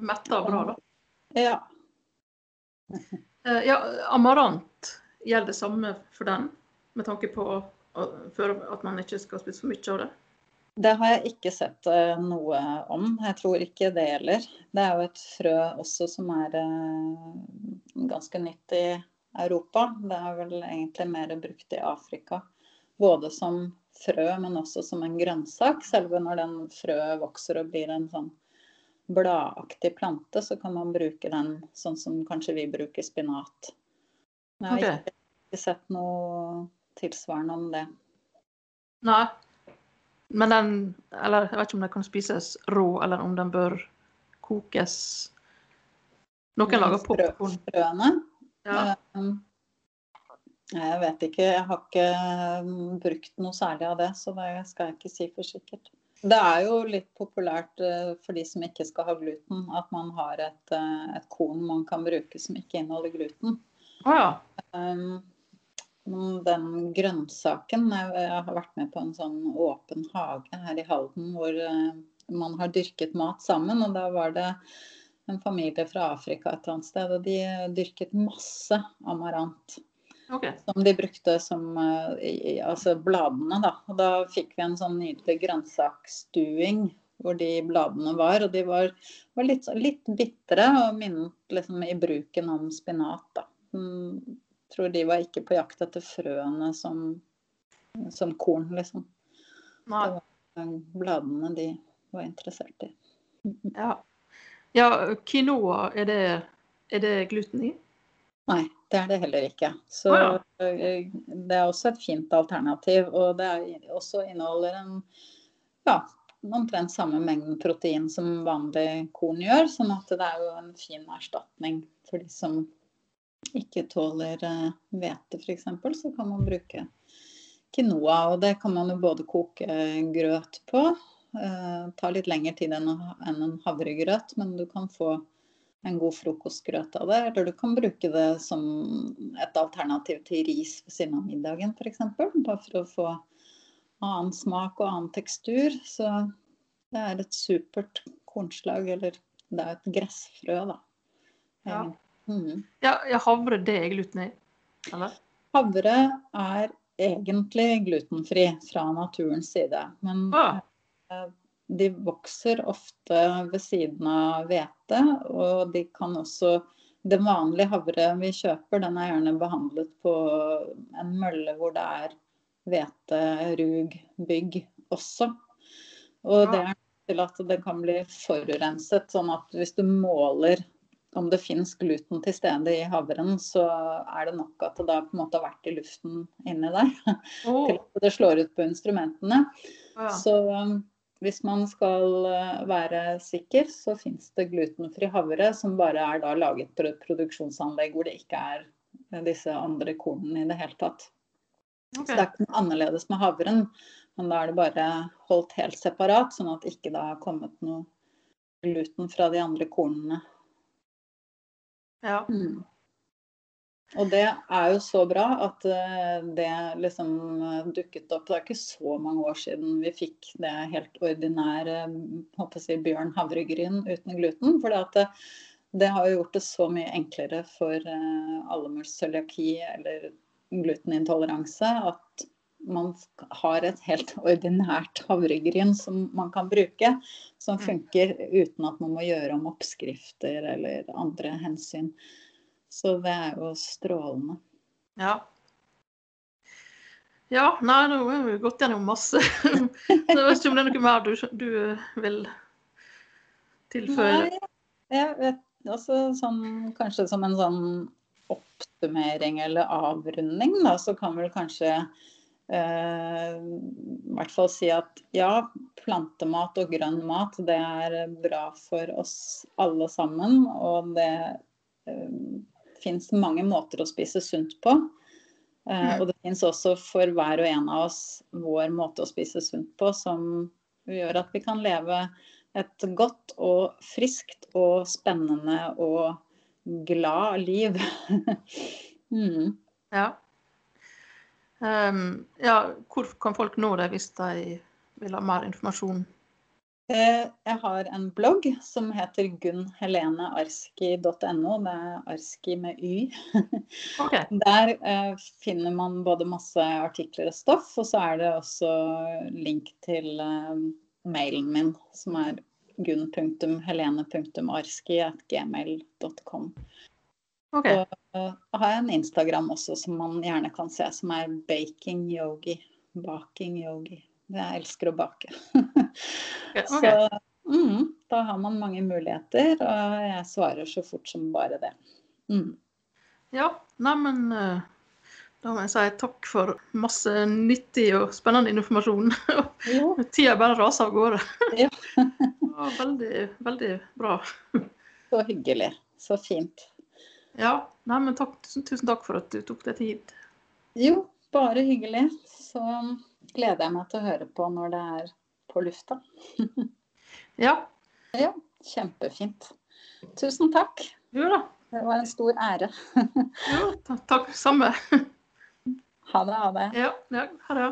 Speaker 1: Metta bra, da.
Speaker 2: Ja.
Speaker 1: Eh, Ja, amarant, gjelder det samme for den? Med tanke på at man ikke skal spise for mye av det?
Speaker 2: Det har jeg ikke sett eh, noe om. Jeg tror ikke det gjelder. Det er jo et frø også som er eh, ganske nytt i Europa. Det er vel egentlig mer brukt i Afrika. Både som frø, men også som en grønnsak. Selve når den frøet vokser og blir en sånn bladaktig plante, så kan man bruke den sånn som kanskje vi bruker spinat. Men jeg har
Speaker 1: okay.
Speaker 2: ikke, sett noe tilsvarende om det.
Speaker 1: Nei. Men den Eller jeg vet ikke om den kan spises rå, eller om den bør kokes. Noen lager
Speaker 2: Frø-
Speaker 1: popkorn.
Speaker 2: Frøene.
Speaker 1: Ja.
Speaker 2: Um, Jeg vet ikke, jeg har ikke um, brukt noe særlig av det, så det skal jeg ikke si for sikkert. Det er jo litt populært eh, for de som ikke skal ha gluten, at man har et, eh, et korn man kan bruke som ikke inneholder gluten.
Speaker 1: Ah, ja.
Speaker 2: Um, Den grønnsaken Jeg jeg har vært med på en sånn åpen hage her i Halden hvor eh, man har dyrket mat sammen. Og da var det en familie fra Afrika et eller annet sted, og de dyrket masse amarant.
Speaker 1: OK.
Speaker 2: Som de brukte som eh, altså bladene, da. Og da fikk vi en sånn nydelig grønnsakstuing hvor de bladene var. Og de var, var litt, litt bitre og minnet liksom i bruken om spinat, da. Jeg tror de var ikke på jakt etter frøene som, som korn, liksom.
Speaker 1: Nei.
Speaker 2: Eh, Bladene de var interessert i.
Speaker 1: Ja. ja, quinoa, er det, er det gluten i?
Speaker 2: Nei, det er det heller ikke. Så
Speaker 1: ah, ja.
Speaker 2: eh, det er også et fint alternativ. Og det er også inneholder en ja, omtrent samme mengden protein som vanlig korn gjør. Sånn at det er jo en fin erstatning for de som ikke tåler hvete uh, f.eks. Så kan man bruke quinoa. Og det kan man jo både koke grøt på. Uh, tar litt lengre tid enn en havregrøt, men du kan få en god frokostgrøt av det. Eller du kan bruke det som et alternativ til ris ved siden av middagen f.eks. Bare for å få annen smak og annen tekstur. Så det er et supert kornslag. Eller det er et gressfrø, da.
Speaker 1: Ja.
Speaker 2: Mm.
Speaker 1: Ja, ja havre, det er gluten i? Eller?
Speaker 2: Havre er egentlig glutenfri fra naturens side. Men
Speaker 1: Å
Speaker 2: Eh, de vokser ofte ved siden av hvete, og de kan også Den vanlige havre vi kjøper, den er gjerne behandlet på en mølle hvor det er hvete, rug, bygg også. Og det er til at den kan bli forurenset, sånn at hvis du måler om det finnes gluten til stede i havren, så er det nok at det da på en måte har vært i luften inni der.
Speaker 1: Oh.
Speaker 2: Til at det slår ut på instrumentene.
Speaker 1: ja.
Speaker 2: Så um, hvis man skal uh, være sikker, så finnes det glutenfri havre som bare er da laget på et produksjonsanlegg hvor det ikke er uh, disse andre kornene i det hele tatt.
Speaker 1: Okay.
Speaker 2: Så det er ikke noe annerledes med havren, men da er det bare holdt helt separat, sånn at ikke det har kommet noe gluten fra de andre kornene.
Speaker 1: Ja.
Speaker 2: Mm. Og det er jo så bra at eh, det liksom eh, dukket opp. Det er ikke så mange år siden vi fikk det helt ordinære jeg si, bjørn havregryn uten gluten. For det, det har jo gjort det så mye enklere for eh, alle med cøliaki eller glutenintoleranse at man har et helt ordinært havregryn som man kan bruke. Som
Speaker 1: Mm.
Speaker 2: funker uten at man må gjøre om oppskrifter eller andre hensyn. Så det er jo strålende.
Speaker 1: Ja. Ja, nei, nå har vi gått gjennom masse. Så jeg vet ikke om det er noe mer du, du vil tilføye?
Speaker 2: Nei, jeg vet også sånn kanskje som en sånn oppsummering eller avrunding, da, så kan vel kanskje eh, i hvert fall si at ja, plantemat og grønn mat det er bra for oss alle sammen. Og det eh, fins mange måter å spise sunt på. Eh,
Speaker 1: Mm.
Speaker 2: og det fins også for hver og en av oss vår måte å spise sunt på som gjør at vi kan leve et godt og friskt og spennende og glad liv. mm.
Speaker 1: Ja. Um, ja, hvor kan folk nå deg hvis de vil ha mer informasjon?
Speaker 2: Eh, Jeg har en blogg som heter gunnhelenearski.no. Det er Arski med Y.
Speaker 1: Okay.
Speaker 2: Der eh, finner man både masse artikler og stoff, og så er det også link til eh, mailen min, som er gunn.helene.arski.gmail.com.
Speaker 1: Okay.
Speaker 2: Og eh, har jeg en Instagram også som man gjerne kan se, som er baking yogi. Baking yogi. Jeg elsker å bake. Så mm, da har man mange muligheter, og jeg svarer så fort som bare det. Mm.
Speaker 1: Ja, neimen eh, Da må jeg si takk for masse nyttig og spennende informasjon.
Speaker 2: Jo,
Speaker 1: Tida bare raser av gårde.
Speaker 2: Ja.
Speaker 1: Veldig, veldig bra.
Speaker 2: så hyggelig. Så fint.
Speaker 1: Ja, neimen takk, tusen, tusen takk for at du tok deg tid.
Speaker 2: Jo, bare hyggelig. Så gleder jeg meg til å høre på når det er på lufta.
Speaker 1: Ja,
Speaker 2: Ja, kjempefint. Tusen takk.
Speaker 1: jo da.
Speaker 2: Det var en stor ære.
Speaker 1: Jo, takk, takk. Samme.
Speaker 2: Ha det, ha det.
Speaker 1: Ja, ja ha det.